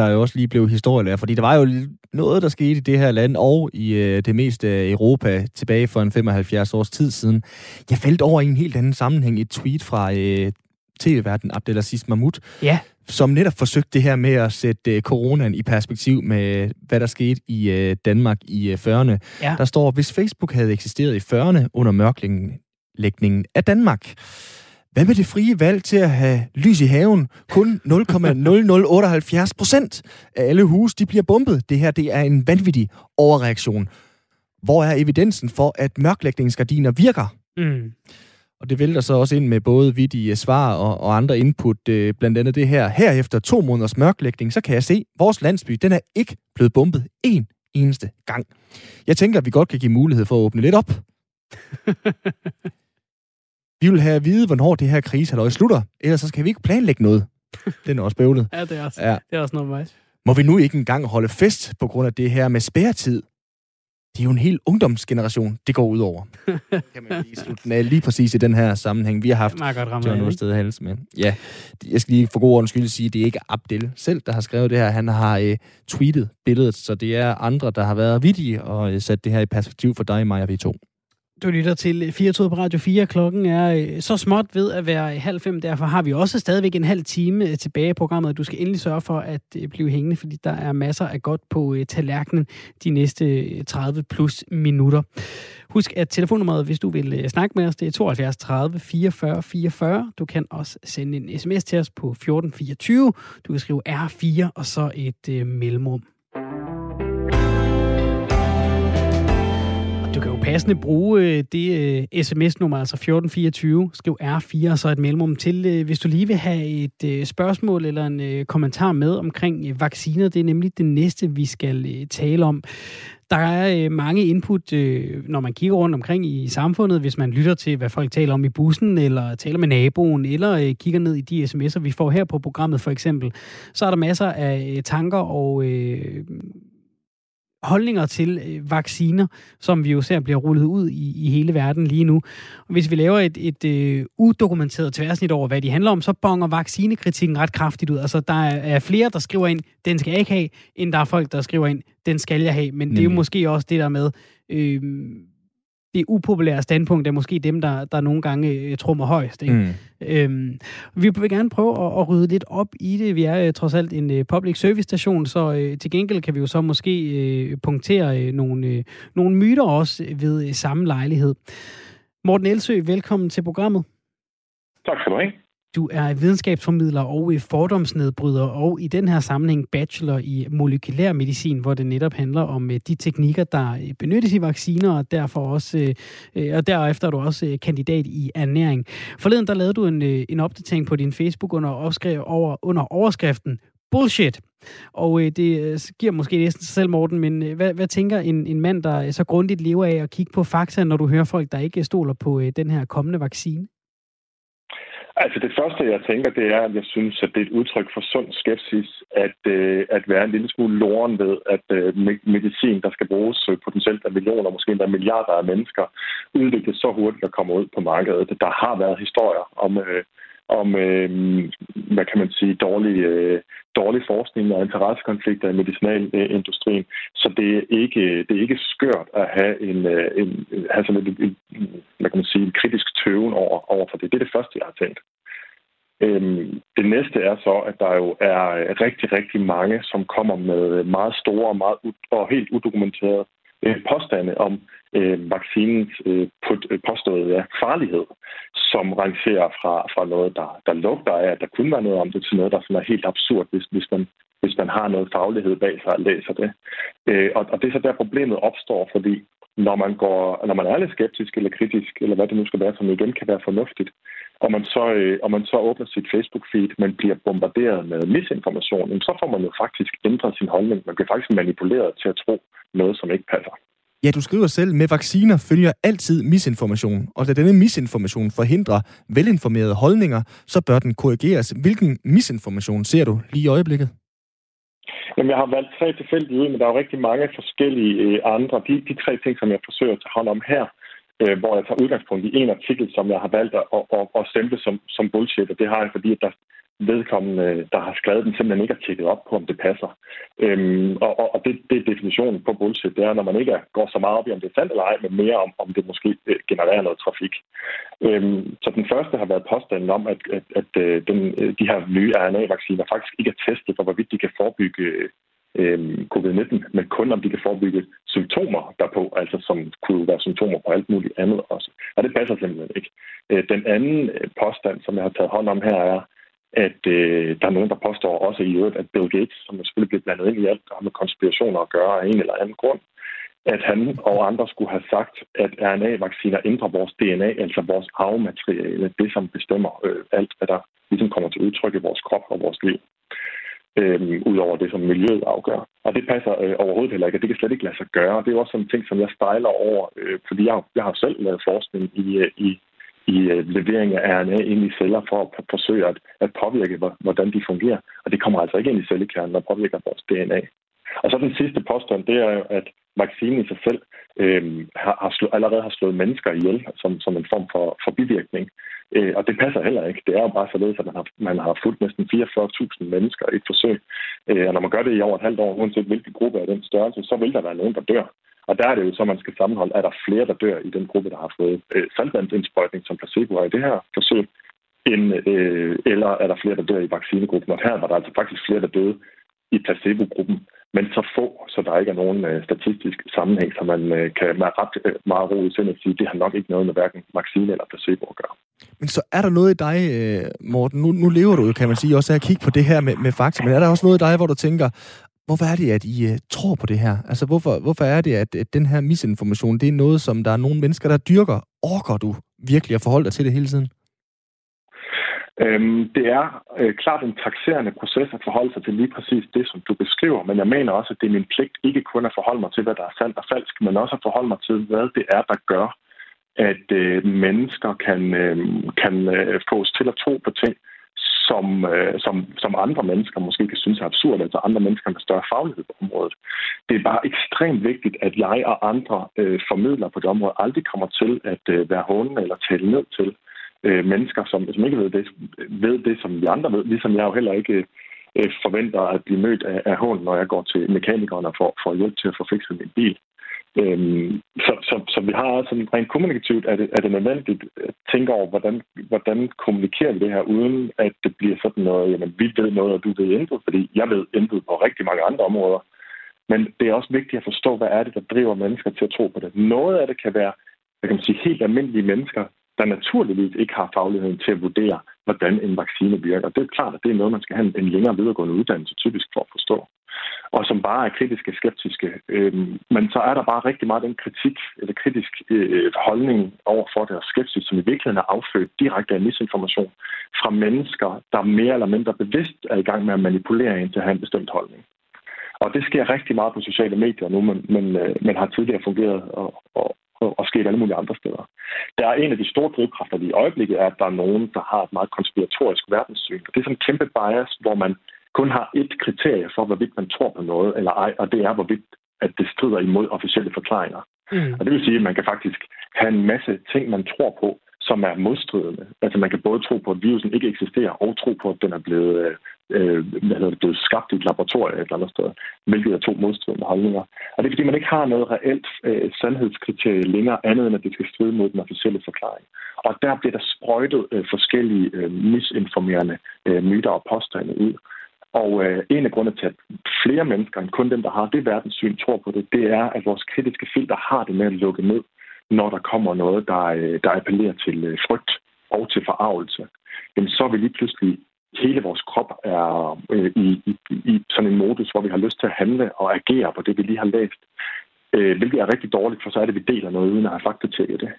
der er jo også lige blev historielærer, fordi der var jo noget, der skete i det her land og i øh, det meste af Europa tilbage for en 75 års tid siden. Jeg faldt over i en helt anden sammenhæng et tweet fra øh, tv-verden Abdelaziz Mahmoud, Ja, som netop forsøgte det her med at sætte øh, coronaen i perspektiv med, hvad der skete i øh, Danmark i øh, 40'erne. Ja. Der står, hvis Facebook havde eksisteret i 40'erne under mørklægningen af Danmark, hvad med det frie valg til at have lys i haven? Kun 0,0078 procent af alle huse, de bliver bumpet. Det her, det er en vanvittig overreaktion. Hvor er evidensen for, at mørklægningsgardiner virker? mm. Og det vælter så også ind med både vidige svar og, og andre input, øh, blandt andet det her. Her efter to måneders mørklægning, så kan jeg se, at vores landsby, den er ikke blevet bumpet en eneste gang. Jeg tænker, at vi godt kan give mulighed for at åbne lidt op. vi vil have at vide, hvornår det her krisehaløj slutter, ellers så skal vi ikke planlægge noget. Den er også bøvlet. ja, det er også, Ja. det er også noget mig. Må vi nu ikke engang holde fest på grund af det her med spærretid? Det er jo en hel ungdomsgeneration, det går ud over. kan man lige slutte den af lige præcis i den her sammenhæng. Vi har haft Meget godt ramme John? Ørsted Hals med. Ja, jeg skal lige for god ordens skyld sige, at det er ikke Abdel selv, der har skrevet det her. Han har øh, tweetet billedet, så det er andre, der har været vidige og øh, sat det her i perspektiv for dig, Maja V2. Du lytter til 4 på Radio 4. Klokken er øh, så småt ved at være halv fem. Derfor har vi også stadigvæk en halv time øh, tilbage i programmet. Du skal endelig sørge for at øh, blive hængende, fordi der er masser af godt på tallerkenen de næste 30 plus minutter. Husk, at telefonnummeret, hvis du vil snakke med os, det er 72 30 44 44. Du kan også sende en sms til os på 1424. Du kan skrive R4 og så et øh, mellemrum. Du kan jo passende bruge øh, det øh, sms-nummer, altså 1424, skriv R4 og så et mellemrum til, øh, hvis du lige vil have et spørgsmål eller en kommentar med omkring vacciner. Det er nemlig det næste, vi skal tale om. Der er mange input, når man kigger rundt omkring i samfundet, hvis man lytter til, hvad folk taler om i bussen, eller taler med naboen, eller kigger ned i de sms'er, vi får her på programmet for eksempel, så er der masser af tanker og øh, holdninger til øh, vacciner, som vi jo ser bliver rullet ud i, i hele verden lige nu. Og hvis vi laver et, et øh, udokumenteret tværsnit over, hvad de handler om, så bonger vaccinekritikken ret kraftigt ud. Altså, der er, er flere, der skriver ind, den skal jeg ikke have, end der er folk, der skriver ind, den skal jeg have. Men det er jo Nemlig. måske også det der med, øh, det upopulære standpunkt er måske dem, der, der nogle gange øh, trummer højst. Ikke? Mm. Øhm, vi vil gerne prøve at, at rydde lidt op i det. Vi er øh, trods alt en øh, public service station, så øh, til gengæld kan vi jo så måske øh, punktere øh, nogle, øh, nogle myter også ved øh, samme lejlighed. Morten Elsø, velkommen til programmet. Tak skal du have. Du er videnskabsformidler og øh, fordomsnedbryder, og i den her sammenhæng bachelor i molekylær medicin, hvor det netop handler om øh, de teknikker, der øh, benyttes i vacciner, og derfor også, og derefter er du også kandidat i ernæring. Forleden der lavede du en, en opdatering på din Facebook under, opskrev over, under overskriften Bullshit. Og øh, det øh, giver måske næsten sig selv, Morten, men øh, hvad, hvad tænker en, en mand, der så grundigt lever af at kigge på fakta, når du hører folk, der ikke stoler på øh, den her kommende vaccine? Altså det første, jeg tænker, det er, at jeg synes, at det er et udtryk for sund skepsis, at, øh, at være en lille smule loren ved, at øh, medicin, der skal bruges øh, potentielt af millioner, måske endda milliarder af mennesker, udvikles så hurtigt og kommer ud på markedet. Der har været historier om, øh, om øh, hvad kan man sige, dårlig, øh, dårlig forskning og interessekonflikter i medicinalindustrien. Så det er ikke, det er ikke skørt at have en, øh, en have sådan et, et, hvad kan man sige, en kritisk tøven over, over for det. Det er det første, jeg har tænkt. Øhm, det næste er så, at der jo er rigtig, rigtig mange, som kommer med meget store og, meget og helt udokumenterede øh, påstande om øh, vaccinens øh, put- øh, påståede ja, farlighed, som rangerer fra, fra noget, der, der lugter af, at der kunne være noget om det, til noget, der sådan er helt absurd, hvis, hvis, man, hvis man har noget faglighed bag sig og læser det. Øh, og, og det er så der, problemet opstår, fordi når man, går, når man er lidt skeptisk eller kritisk, eller hvad det nu skal være, som igen kan være fornuftigt, og man så, øh, og man så åbner sit Facebook-feed, men bliver bombarderet med misinformation, så får man jo faktisk ændret sin holdning. Man bliver faktisk manipuleret til at tro noget, som ikke passer. Ja, du skriver selv, med vacciner følger altid misinformation, og da denne misinformation forhindrer velinformerede holdninger, så bør den korrigeres. Hvilken misinformation ser du lige i øjeblikket? Jamen, jeg har valgt tre tilfældige ud, men der er jo rigtig mange forskellige øh, andre. De, de tre ting, som jeg forsøger at tage hånd om her, øh, hvor jeg tager udgangspunkt i en artikel, som jeg har valgt at, at, at stemple som, som bullshit, og det har jeg, fordi at der, vedkommende, der har skrevet den, simpelthen ikke har tjekket op på, om det passer. Øhm, og og, og det, det er definitionen på bullshit. Det er, når man ikke går så meget op i, om det er sandt eller ej, men mere om, om det måske øh, genererer noget trafik. Øhm, så den første har været påstanden om, at, at, at øh, den, øh, de her nye RNA-vacciner faktisk ikke er testet for, hvorvidt de kan forebygge øhm, covid-19, men kun om de kan forebygge symptomer derpå, altså som kunne være symptomer på alt muligt andet også. Og det passer simpelthen ikke. Den anden påstand, som jeg har taget hånd om her, er, at øh, der er nogen, der påstår også i øvrigt, at Bill Gates, som selvfølgelig bliver blandet ind i alt, der har med konspirationer at gøre af en eller anden grund, at han og andre skulle have sagt, at RNA-vacciner ændrer vores DNA, altså vores arvemateriale, det som bestemmer øh, alt, hvad der ligesom kommer til udtryk i vores krop og vores liv. Øh, Udover det, som miljøet afgør. Og det passer øh, overhovedet heller ikke, og det kan slet ikke lade sig gøre. Det er også sådan en ting, som jeg stejler over, øh, fordi jeg, jeg har selv lavet forskning i, øh, i i øh, levering af RNA ind i celler for at forsøge at, at påvirke, hvordan de fungerer. Og det kommer altså ikke ind i cellekernen og påvirker vores DNA. Og så den sidste påstand, det er jo, at vaccinen i sig selv øh, har, har slå, allerede har slået mennesker ihjel som, som en form for, for bivirkning. Øh, og det passer heller ikke. Det er jo bare således, at man har, man har fulgt næsten 44.000 mennesker i et forsøg. Øh, og når man gør det i over et halvt år, uanset hvilken gruppe af den størrelse, så vil der være nogen, der dør. Og der er det jo så, man skal sammenholde, er der flere, der dør i den gruppe, der har fået øh, saltvandsindsprøjtning som placebo i det her forsøg, end, øh, eller er der flere, der dør i vaccinegruppen. Og her var der altså faktisk flere, der døde i placebo-gruppen, men så få, så der ikke er nogen øh, statistisk sammenhæng, så man øh, kan med ret øh, meget ro i sindet sige, det har nok ikke noget med hverken vaccine eller placebo at gøre. Men så er der noget i dig, øh, Morten, nu, nu lever du jo, kan man sige, også af at kigge på det her med, med fakta, men er der også noget i dig, hvor du tænker, hvorfor er det, at I uh, tror på det her? Altså, hvorfor, hvorfor er det, at, at den her misinformation, det er noget, som der er nogle mennesker, der dyrker? Orker du virkelig at forholde dig til det hele tiden? Øhm, det er øh, klart en taxerende proces at forholde sig til lige præcis det, som du beskriver, men jeg mener også, at det er min pligt ikke kun at forholde mig til, hvad der er sandt og falsk, men også at forholde mig til, hvad det er, der gør, at øh, mennesker kan, øh, kan øh, fås til at tro på ting, som, øh, som, som andre mennesker måske kan synes er absurd, altså andre mennesker med større faglighed på området. Det er bare ekstremt vigtigt, at jeg og andre øh, formidler på det område aldrig kommer til at øh, være håndende eller tale ned til øh, mennesker, som, som ikke ved det, ved det, som vi andre ved, ligesom jeg jo heller ikke øh, forventer at blive mødt af, af hånd, når jeg går til mekanikeren og får, får hjælp til at få fikset min bil. Øhm, så, så, så vi har altså rent kommunikativt, er det, er det nødvendigt at tænke over, hvordan, hvordan kommunikerer vi det her, uden at det bliver sådan noget, jamen vi ved noget, og du ved intet, fordi jeg ved intet på rigtig mange andre områder. Men det er også vigtigt at forstå, hvad er det, der driver mennesker til at tro på det. Noget af det kan være, jeg kan man sige, helt almindelige mennesker, der naturligvis ikke har fagligheden til at vurdere, hvordan en vaccine virker. Det er klart, at det er noget, man skal have en længere videregående uddannelse typisk for at forstå og som bare er kritiske skeptiske. Øhm, men så er der bare rigtig meget den kritik, eller kritisk øh, holdning over for deres skepsis, som i virkeligheden er affødt direkte af misinformation fra mennesker, der mere eller mindre bevidst er i gang med at manipulere en til at have en bestemt holdning. Og det sker rigtig meget på sociale medier nu, men, men, øh, men har tidligere fungeret og, og, og sket alle mulige andre steder. Der er en af de store drivkræfter i øjeblikket, er, at der er nogen, der har et meget konspiratorisk verdenssyn. Det er sådan en kæmpe bias, hvor man kun har et kriterie for, hvorvidt man tror på noget eller ej, og det er, hvorvidt at det strider imod officielle forklaringer. Mm. Og det vil sige, at man kan faktisk have en masse ting, man tror på, som er modstridende. Altså man kan både tro på, at virusen ikke eksisterer, og tro på, at den er blevet, øh, hvad hedder det, blevet skabt i et laboratorium et eller andet sted, hvilket er to modstridende holdninger. Og det er fordi, man ikke har noget reelt øh, sandhedskriterie længere andet, end at det skal stride mod den officielle forklaring. Og der bliver der sprøjtet øh, forskellige øh, misinformerende øh, myter og påstande ud. Og øh, en af grundene til, at flere mennesker end kun dem, der har det verdenssyn, tror på det, det er, at vores kritiske filter har det med at lukke ned, når der kommer noget, der, øh, der appellerer til øh, frygt og til forarvelse. Jamen, så er vi lige pludselig hele vores krop er øh, i, i, i sådan en modus, hvor vi har lyst til at handle og agere på det, vi lige har læst. Øh, hvilket er rigtig dårligt, for så er det, at vi deler noget, uden at have faktatjekket det.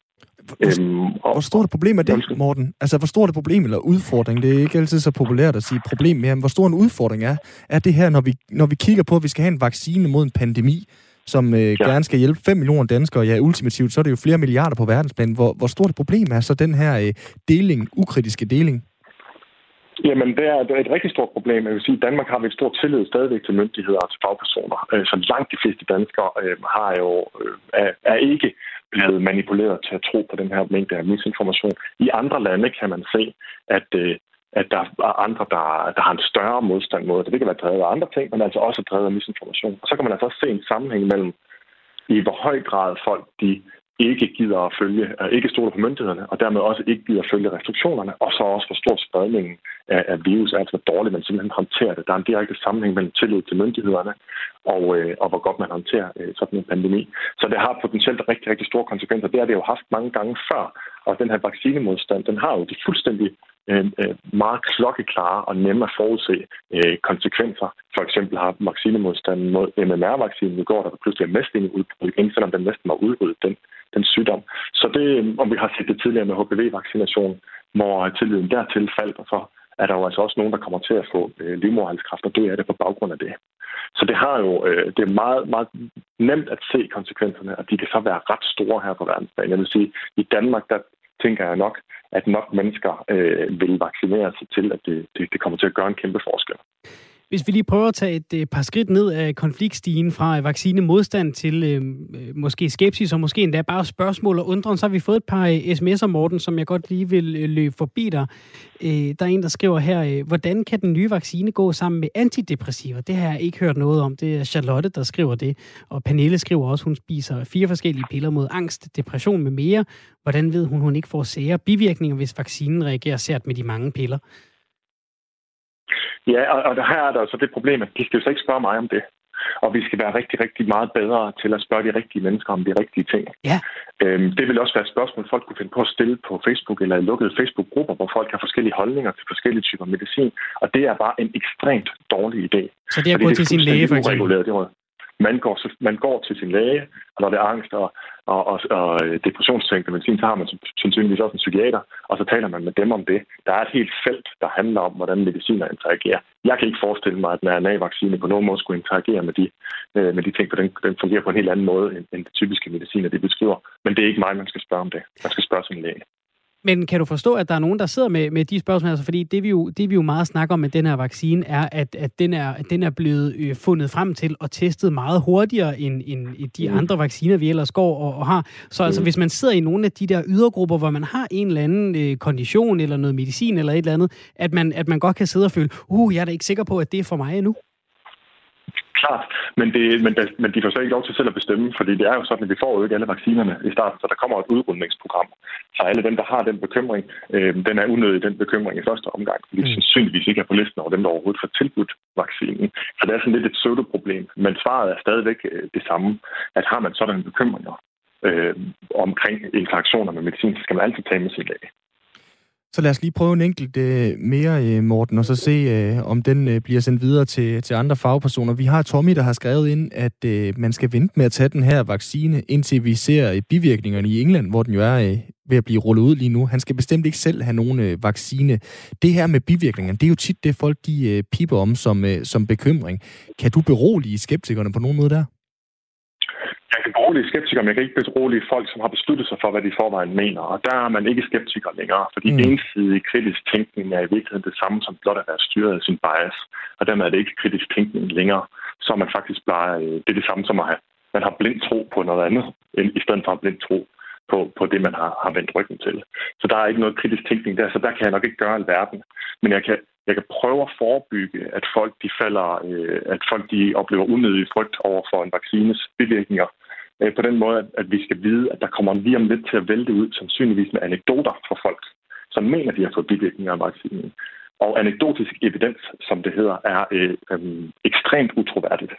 Hvor, øhm, og, hvor stort et problem er det, Morten? Altså, hvor stort et problem eller udfordring? Det er ikke altid så populært at sige problem mere, men hvor stor en udfordring er, er det her, når vi, når vi kigger på, at vi skal have en vaccine mod en pandemi, som øh, ja. gerne skal hjælpe 5 millioner danskere. Ja, ultimativt, så er det jo flere milliarder på verdensplan. Hvor, hvor stort et problem er så den her øh, deling, ukritiske deling? Jamen, det er, et rigtig stort problem. Jeg vil sige, at Danmark har vi et stort tillid stadigvæk til myndigheder og til fagpersoner. Øh, så langt de fleste danskere øh, har jo, øh, er, er ikke blevet manipuleret til at tro på den her mængde af misinformation. I andre lande kan man se, at, at der er andre, der, der har en større modstand mod det. Det kan være drevet af andre ting, men altså også drevet af misinformation. Og så kan man altså også se en sammenhæng mellem, i hvor høj grad folk de ikke gider at følge, øh, ikke stoler på myndighederne, og dermed også ikke gider at følge restriktionerne, og så også for stor spredningen af, af virus, altså hvor dårligt man simpelthen håndterer det. Der er en direkte sammenhæng mellem tillid til myndighederne, og, øh, og hvor godt man håndterer øh, sådan en pandemi. Så det har potentielt rigtig, rigtig store konsekvenser. Det har det jo haft mange gange før, og den her vaccinemodstand, den har jo de fuldstændig øh, øh meget klokkeklare og nemme at forudse øh, konsekvenser. For eksempel har vaccinemodstanden mod MMR-vaccinen i går, der pludselig er mest udbrud igen, selvom den næsten var udryddet den, den sygdom. Så det, øhm, om vi har set det tidligere med HPV-vaccination, hvor øh, tilliden dertil faldt, og så er der jo altså også nogen, der kommer til at få øh, livmoderhalskræft og dø af det på baggrund af det. Så det har jo øh, det er meget, meget nemt at se konsekvenserne, og de kan så være ret store her på verdensplan. Jeg vil sige, i Danmark, der tænker jeg nok, at nok mennesker øh, vil vaccinere sig til, at det, det, det kommer til at gøre en kæmpe forskel. Hvis vi lige prøver at tage et øh, par skridt ned af konfliktstigen fra øh, vaccinemodstand til øh, øh, måske skepsis og måske endda bare spørgsmål og undren, så har vi fået et par sms'er, Morten, som jeg godt lige vil øh, løbe forbi dig. Øh, der er en, der skriver her, øh, hvordan kan den nye vaccine gå sammen med antidepressiver? Det har jeg ikke hørt noget om. Det er Charlotte, der skriver det. Og Pernille skriver også, hun spiser fire forskellige piller mod angst, depression med mere. Hvordan ved hun, hun ikke får sære bivirkninger, hvis vaccinen reagerer sært med de mange piller? Ja, og, og der her er der så det problem, at de skal jo så ikke spørge mig om det. Og vi skal være rigtig, rigtig meget bedre til at spørge de rigtige mennesker om de rigtige ting. Ja. Øhm, det vil også være et spørgsmål, folk kunne finde på at stille på Facebook eller i lukkede Facebook-grupper, hvor folk har forskellige holdninger til forskellige typer medicin. Og det er bare en ekstremt dårlig idé. Så det er at gå til sin læge, for eksempel? Det man går, man går til sin læge, og når det er angst og, og, og, og øh, depressionstænkende medicin, så har man sandsynligvis også en psykiater, og så taler man med dem om det. Der er et helt felt, der handler om, hvordan mediciner interagerer. Jeg kan ikke forestille mig, at en RNA-vaccine på nogen måde skulle interagere med de, øh, med de ting, for den, den fungerer på en helt anden måde, end, end det typiske mediciner, det beskriver. Men det er ikke mig, man skal spørge om det. Man skal spørge sin læge. Men kan du forstå, at der er nogen, der sidder med, med de spørgsmål? Altså, fordi det vi, jo, det, vi jo meget snakker om med den her vaccine, er, at, at den, er, at den er blevet øh, fundet frem til og testet meget hurtigere end, end de mm. andre vacciner, vi ellers går og, og har. Så altså, mm. hvis man sidder i nogle af de der ydergrupper, hvor man har en eller anden øh, kondition, eller noget medicin, eller et eller andet, at man, at man godt kan sidde og føle, uh, jeg er da ikke sikker på, at det er for mig endnu klart. Men, det, men, men de får så ikke lov til selv at bestemme, fordi det er jo sådan, at vi får jo ikke alle vaccinerne i starten, så der kommer et udrundningsprogram. Så alle dem, der har den bekymring, øh, den er unødig, den bekymring i første omgang, fordi mm. sandsynligvis ikke er på listen over dem, der overhovedet får tilbudt vaccinen. Så det er sådan lidt et pseudoproblem. Men svaret er stadigvæk øh, det samme, at har man sådan bekymringer øh, omkring interaktioner med medicin, så skal man altid tage med sin læge. Så lad os lige prøve en enkelt øh, mere, øh, Morten, og så se, øh, om den øh, bliver sendt videre til, til andre fagpersoner. Vi har Tommy, der har skrevet ind, at øh, man skal vente med at tage den her vaccine, indtil vi ser øh, bivirkningerne i England, hvor den jo er øh, ved at blive rullet ud lige nu. Han skal bestemt ikke selv have nogen øh, vaccine. Det her med bivirkningerne, det er jo tit det, folk de øh, piper om som, øh, som bekymring. Kan du berolige skeptikerne på nogen måde der? Jeg kan berolige skeptikere, men jeg kan ikke berolige folk, som har besluttet sig for, hvad de forvejen mener. Og der er man ikke skeptiker længere, fordi mm. ensidig kritisk tænkning er i virkeligheden det samme som blot at være styret af sin bias. Og dermed er det ikke kritisk tænkning længere, så man faktisk bare, øh, det er det samme som at have, man har blind tro på noget andet, i stedet for at blind tro på, på det, man har, har vendt ryggen til. Så der er ikke noget kritisk tænkning der, så der kan jeg nok ikke gøre alverden. Men jeg kan, jeg kan prøve at forebygge, at folk de falder, øh, at folk de oplever unødig frygt over for en vaccines bivirkninger, øh, på den måde, at vi skal vide, at der kommer lige om lidt til at vælte ud, sandsynligvis med anekdoter fra folk, som mener, de har fået bivirkninger af vaccinen. Og anekdotisk evidens, som det hedder, er øh, øh, ekstremt utroværdigt.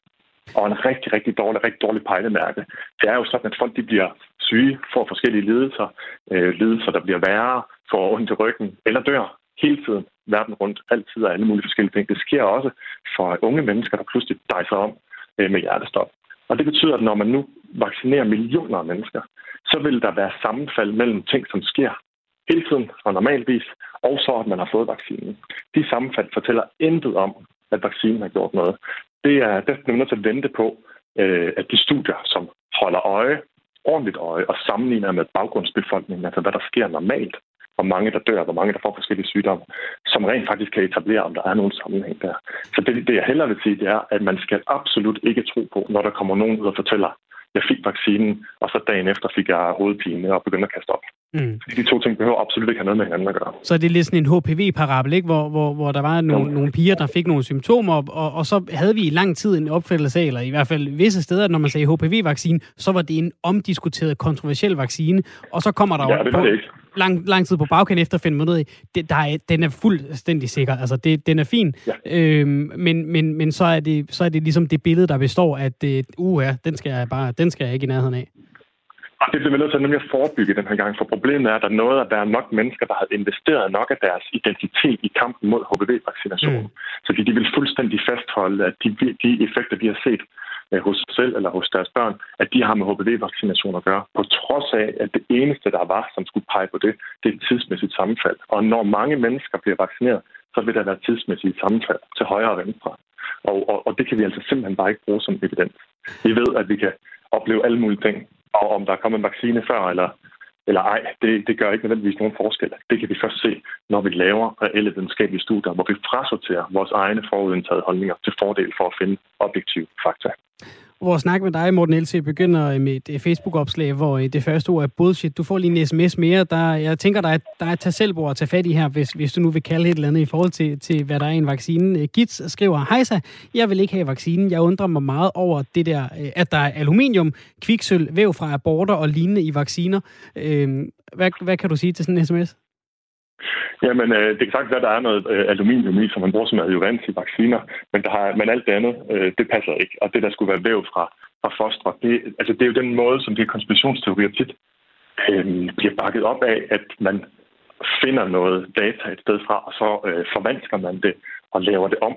Og en rigtig, rigtig dårlig, rigtig dårlig pejlemærke. Det er jo sådan, at folk de bliver syge, får forskellige lidelser, øh, lidelser, der bliver værre, får ondt i ryggen, eller dør hele tiden, verden rundt, altid og alle mulige forskellige ting. Det sker også for unge mennesker, der pludselig dejser om øh, med hjertestop. Og det betyder, at når man nu vaccinerer millioner af mennesker, så vil der være sammenfald mellem ting, som sker hele tiden og normalvis, og så at man har fået vaccinen. De sammenfald fortæller intet om, at vaccinen har gjort noget. Det er, det er nødt til at vente på, øh, at de studier, som holder øje, ordentligt øje, og sammenligner med baggrundsbefolkningen, altså hvad der sker normalt, hvor mange der dør, hvor mange der får forskellige sygdomme, som rent faktisk kan etablere, om der er nogen sammenhæng der. Så det, det jeg hellere vil sige, det er, at man skal absolut ikke tro på, når der kommer nogen ud og fortæller, jeg fik vaccinen, og så dagen efter fik jeg hovedpine og begyndte at kaste op. Mm. De to ting behøver absolut ikke have noget med hinanden at gøre. Så det er lidt sådan en HPV-parabel, ikke? Hvor, hvor, hvor der var nogle, mm. nogle piger, der fik nogle symptomer, og, og så havde vi i lang tid en opfattelse af, eller i hvert fald visse steder, når man sagde HPV-vaccine, så var det en omdiskuteret, kontroversiel vaccine, og så kommer der ja, det var det ikke lang, lang tid på bagkant efter at finde ud af, det, der er, den er fuldstændig sikker. Altså, det, den er fin. Ja. Øhm, men, men, men så, er det, så er det ligesom det billede, der består, at uh, ja, den skal jeg bare, den skal jeg ikke i nærheden af. Og det bliver vi nødt til nemlig at forebygge den her gang, for problemet er, at der er noget, at der er nok mennesker, der har investeret nok af deres identitet i kampen mod HPV-vaccination. Mm. Så de, de vil fuldstændig fastholde, at de, de effekter, de har set øh, Øh, hos sig selv eller hos deres børn, at de har med HPV-vaccination at gøre. På trods af, at det eneste, der var, som skulle pege på det, det er et tidsmæssigt sammenfald. Og når mange mennesker bliver vaccineret, så vil der være tidsmæssige sammenfald til højre og venstre. Og, og, og det kan vi altså simpelthen bare ikke bruge som evidens. Vi ved, at vi kan opleve alle mulige ting, og om der er kommet en vaccine før eller, eller ej, det, det gør ikke nødvendigvis nogen forskel. Det kan vi først se, når vi laver reelle videnskabelige studier, hvor vi frasorterer vores egne forudindtagede holdninger til fordel for at finde objektive fakta. Vores snak med dig, Morten Else, begynder øh, med et Facebook-opslag, hvor øh, det første ord er bullshit. Du får lige en sms mere. Der, jeg tænker, der er, der er et tag selvbord at tage fat i her, hvis, hvis du nu vil kalde et eller andet i forhold til, til hvad der er i en vaccine. Øh, Gits skriver, Hejsa, jeg vil ikke have vaccinen. Jeg undrer mig meget over det der, at der er aluminium, kviksøl, væv fra aborter og lignende i vacciner. Hvad, hvad kan du sige til sådan en sms? Jamen, øh, det kan sagtens være, at der er noget øh, aluminium i, som man bruger som adjuvans i vacciner, men, der har, men alt det andet, øh, det passer ikke. Og det, der skulle være væv fra, fra fostre, det, altså, det er jo den måde, som de konspirationsteorier tit øh, bliver bakket op af, at man finder noget data et sted fra, og så øh, forvansker man det og laver det om.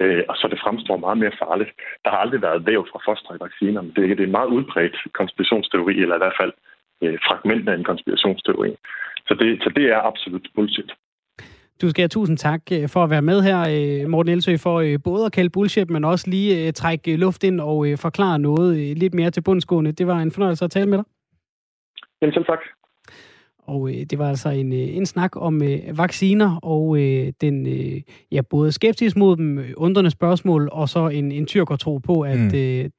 Øh, og så det fremstår meget mere farligt. Der har aldrig været væv fra fostre i vacciner, men det, det er en meget udbredt konspirationsteori, eller i hvert fald øh, fragment af en konspirationsteori. Så det, så det er absolut bullshit. Du skal have tusind tak øh, for at være med her, øh, Morten Elsø, for øh, både at kalde bullshit, men også lige trække luft ind og forklare noget lidt mere til bundsgående. Det var en fornøjelse at tale med dig. Jamen selv tak. Og øh, det var altså en, øh, en snak om øh, vacciner og øh, den øh, ja, både skeptisk mod dem, undrende spørgsmål, og så en, en tro på, at, mm. øh,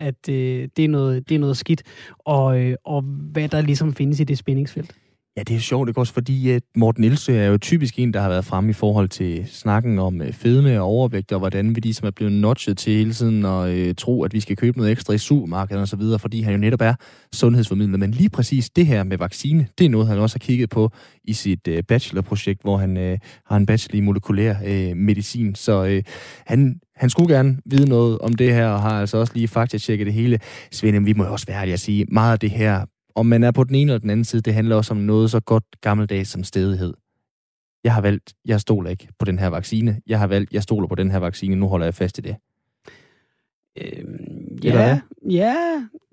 at øh, det, er noget, det er noget skidt, og, øh, og hvad der ligesom findes i det spændingsfelt. Ja, det er sjovt, ikke også, fordi at Morten Nielse er jo typisk en, der har været fremme i forhold til snakken om øh, fedme og overvægt, og hvordan vi ligesom er blevet notchet til hele tiden og øh, tro, at vi skal købe noget ekstra i supermarkedet og så videre, fordi han jo netop er sundhedsformidler. Men lige præcis det her med vaccine, det er noget, han også har kigget på i sit øh, bachelorprojekt, hvor han øh, har en bachelor i molekylær øh, medicin. Så øh, han, han skulle gerne vide noget om det her, og har altså også lige faktatjekket det hele. Svend, vi må jo også være ærlige at sige, meget af det her om man er på den ene eller den anden side, det handler også om noget så godt gammeldags som stedighed. Jeg har valgt, jeg stoler ikke på den her vaccine. Jeg har valgt, jeg stoler på den her vaccine. Nu holder jeg fast i det. Øhm, ja, ja,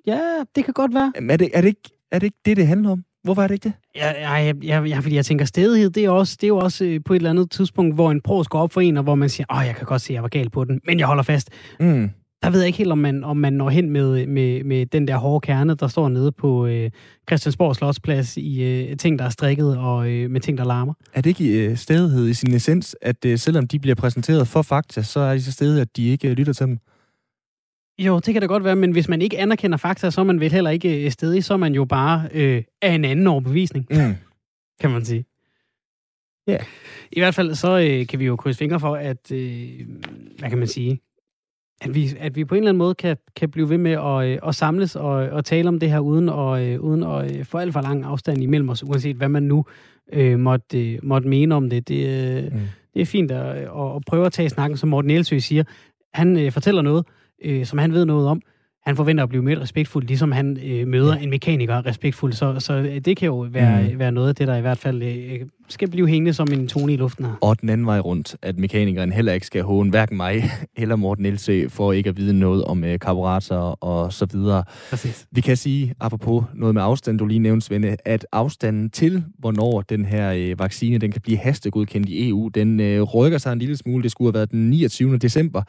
ja, det kan godt være. Er det, er, det ikke, er det ikke det, det handler om? Hvorfor er det ikke det? Ja, ja, ja, ja fordi jeg tænker, stedighed, det er, også, det er jo også øh, på et eller andet tidspunkt, hvor en pro går op for en, og hvor man siger, åh, jeg kan godt se, at jeg var gal på den, men jeg holder fast. Mm der ved jeg ikke helt, om man, om man når hen med, med, med den der hårde kerne, der står nede på øh, Christiansborg Slottsplads i øh, ting, der er strikket og øh, med ting, der larmer. Er det ikke øh, stedighed i sin essens, at øh, selvom de bliver præsenteret for fakta, så er de så stedige, at de ikke øh, lytter til dem? Jo, det kan da godt være, men hvis man ikke anerkender fakta, så er man vel heller ikke øh, stedig, så er man jo bare øh, af en anden overbevisning, mm. kan man sige. Ja. Yeah. I hvert fald så øh, kan vi jo krydse fingre for, at, øh, hvad kan man sige, at vi, at vi på en eller anden måde kan, kan blive ved med at, øh, at samles og, og tale om det her, uden at, øh, uden at øh, få alt for lang afstand imellem os, uanset hvad man nu øh, måtte, måtte mene om det. Det, mm. det er fint at, at, at prøve at tage snakken, som Morten Elsø siger. Han øh, fortæller noget, øh, som han ved noget om, han forventer at blive mere respektfuld, ligesom han øh, møder ja. en mekaniker respektfuld. Så, så øh, det kan jo være, mm. være noget af det, der i hvert fald øh, skal blive hængende som en tone i luften her. Og den anden vej rundt, at mekanikeren heller ikke skal håne hverken mig eller Morten Elsø for ikke at vide noget om øh, karburatorer og så videre. Præcis. Vi kan sige, apropos noget med afstand, du lige nævnte, Svende, at afstanden til, hvornår den her øh, vaccine den kan blive hastegodkendt i EU, den øh, rykker sig en lille smule. Det skulle have været den 29. december.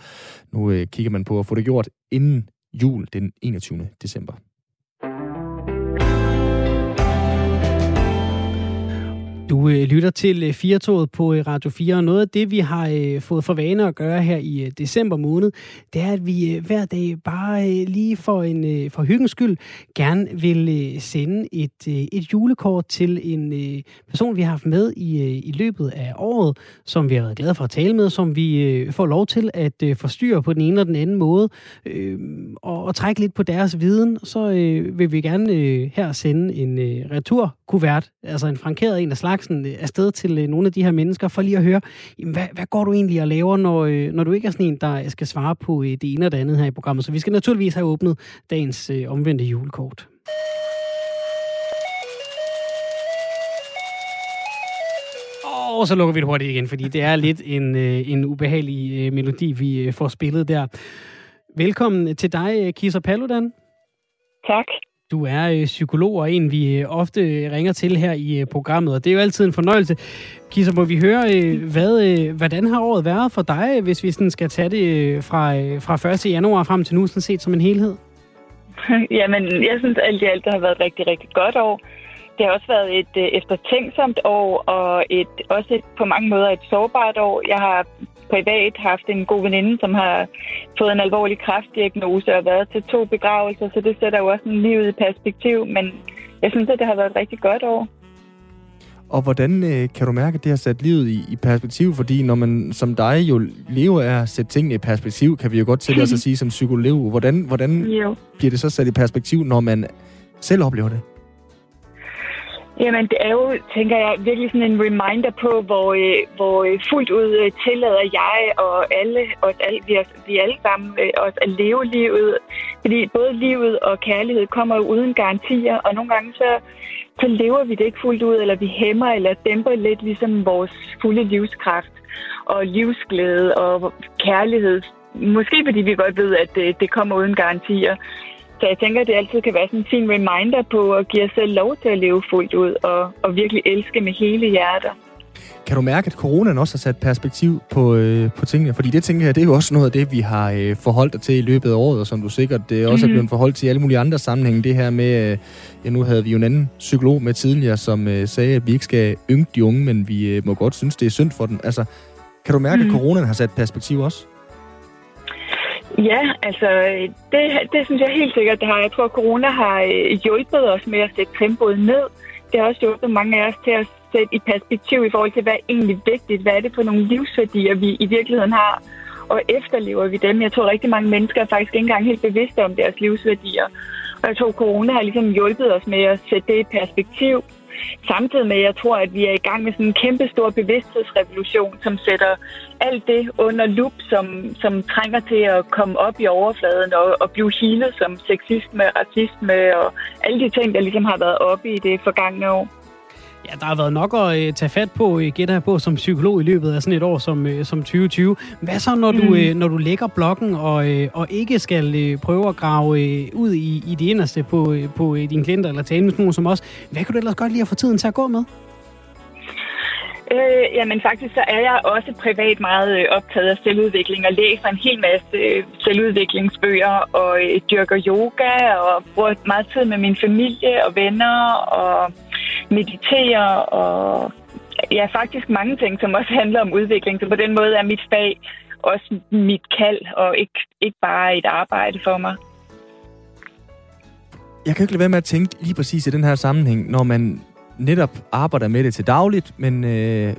Nu øh, kigger man på at få det gjort inden jul den 21. december. Du øh, lytter til øh, Firtoget på øh, Radio 4, og noget af det, vi har øh, fået for vane at gøre her i øh, december måned, det er, at vi øh, hver dag bare øh, lige for, en, øh, for hyggens skyld gerne vil øh, sende et, øh, et julekort til en øh, person, vi har haft med i, øh, i løbet af året, som vi har været glade for at tale med, som vi øh, får lov til at øh, forstyrre på den ene eller den anden måde, øh, og, og trække lidt på deres viden. Så øh, vil vi gerne øh, her sende en øh, returkuvert, altså en frankeret en af slags, slagsen øh, afsted til øh, nogle af de her mennesker, for lige at høre, jamen, hvad, hvad går du egentlig og laver, når, øh, når du ikke er sådan en, der skal svare på det ene og det andet her i programmet. Så vi skal naturligvis have åbnet dagens omvendte julekort. Og så lukker vi det hurtigt igen, fordi det er lidt en, en ubehagelig melodi, vi får spillet der. Velkommen til dig, Kisa Paludan. Tak. Du er øh, psykolog og en, vi øh, ofte øh, ringer til her i øh, programmet, og det er jo altid en fornøjelse. Kisser, må vi høre, øh, hvad, øh, hvordan har året været for dig, hvis vi sådan skal tage det fra, fra 1. januar frem til nu, sådan set som en helhed? Jamen, jeg synes alt i alt, det har været et rigtig, rigtig godt år. Det har også været et eftertænksomt år, og et, også et, på mange måder et sårbart år. Jeg har privat haft en god veninde, som har fået en alvorlig kræftdiagnose og været til to begravelser, så det sætter jo også en livet i perspektiv, men jeg synes, at det har været et rigtig godt år. Og hvordan øh, kan du mærke, at det har sat livet i, i perspektiv? Fordi når man som dig jo lever af at sætte tingene i perspektiv, kan vi jo godt til os at sige som psykolog. Hvordan, hvordan jo. bliver det så sat i perspektiv, når man selv oplever det? Jamen, det er jo, tænker jeg, virkelig sådan en reminder på, hvor, øh, hvor øh, fuldt ud øh, tillader jeg og alle, os alle vi, os, vi alle sammen, øh, os at leve livet. Fordi både livet og kærlighed kommer jo uden garantier, og nogle gange så, så lever vi det ikke fuldt ud, eller vi hæmmer eller dæmper lidt ligesom vores fulde livskraft og livsglæde og kærlighed. Måske fordi vi godt ved, at det, det kommer uden garantier. Så jeg tænker, at det altid kan være sådan en fin reminder på at give os selv lov til at leve fuldt ud og, og virkelig elske med hele hjertet. Kan du mærke, at coronaen også har sat perspektiv på, øh, på tingene? Fordi det tænker jeg, det er jo også noget af det, vi har øh, forholdt dig til i løbet af året, og som du sikkert det også mm-hmm. er blevet forholdt til i alle mulige andre sammenhænge. Det her med, øh, ja nu havde vi jo en anden psykolog med tidligere, som øh, sagde, at vi ikke skal ynke de unge, men vi øh, må godt synes, det er synd for dem. Altså, kan du mærke, mm-hmm. at mhm. coronaen har sat perspektiv også? Ja, altså det, det synes jeg helt sikkert, det har. Jeg tror, corona har øh, hjulpet os med at sætte tempoet ned. Det har også hjulpet mange af os til at sætte i perspektiv i forhold til, hvad er egentlig vigtigt. Hvad er det for nogle livsværdier, vi i virkeligheden har? Og efterlever vi dem? Jeg tror, rigtig mange mennesker er faktisk ikke engang helt bevidste om deres livsværdier. Og jeg tror, corona har ligesom hjulpet os med at sætte det i perspektiv. Samtidig med, jeg tror, at vi er i gang med sådan en kæmpe stor bevidsthedsrevolution, som sætter alt det under lup, som, som trænger til at komme op i overfladen og, og blive healet som sexisme, racisme og alle de ting, der ligesom har været oppe i det forgangne år. Ja, der har været nok at øh, tage fat på, øh, gætter på, som psykolog i løbet af sådan et år som, øh, som 2020. Hvad så, når du, mm. øh, når du lægger blokken og, øh, og ikke skal øh, prøve at grave øh, ud i, i det inderste på, øh, på øh, dine klienter eller tale med nogen som os? Hvad kan du ellers godt lide at få tiden til at gå med? Øh, jamen faktisk så er jeg også privat meget øh, optaget af selvudvikling og læser en hel masse øh, selvudviklingsbøger og øh, dyrker yoga og bruger meget tid med min familie og venner og meditere og ja, faktisk mange ting, som også handler om udvikling. Så på den måde er mit fag også mit kald og ikke, ikke bare et arbejde for mig. Jeg kan ikke lade være med at tænke lige præcis i den her sammenhæng, når man netop arbejder med det til dagligt, men øh,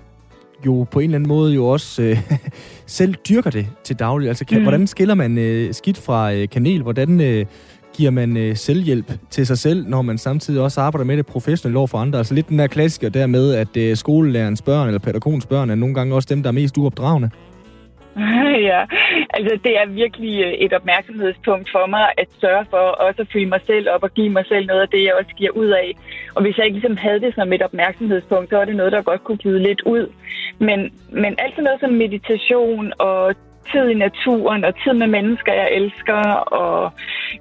jo på en eller anden måde jo også øh, selv dyrker det til dagligt. Altså, kan, mm. hvordan skiller man øh, skidt fra øh, kanel? Hvordan øh, giver man øh, selvhjælp til sig selv, når man samtidig også arbejder med det professionelle over for andre? Altså lidt den der klassiker der med, at øh, skolelærerens børn eller pædagogens børn er nogle gange også dem, der er mest uopdragende. ja, altså det er virkelig øh, et opmærksomhedspunkt for mig at sørge for også at fylde mig selv op og give mig selv noget af det, jeg også giver ud af. Og hvis jeg ikke ligesom havde det som et opmærksomhedspunkt, så var det noget, der godt kunne glide lidt ud. Men, men alt sådan noget som meditation og tid i naturen og tid med mennesker, jeg elsker, og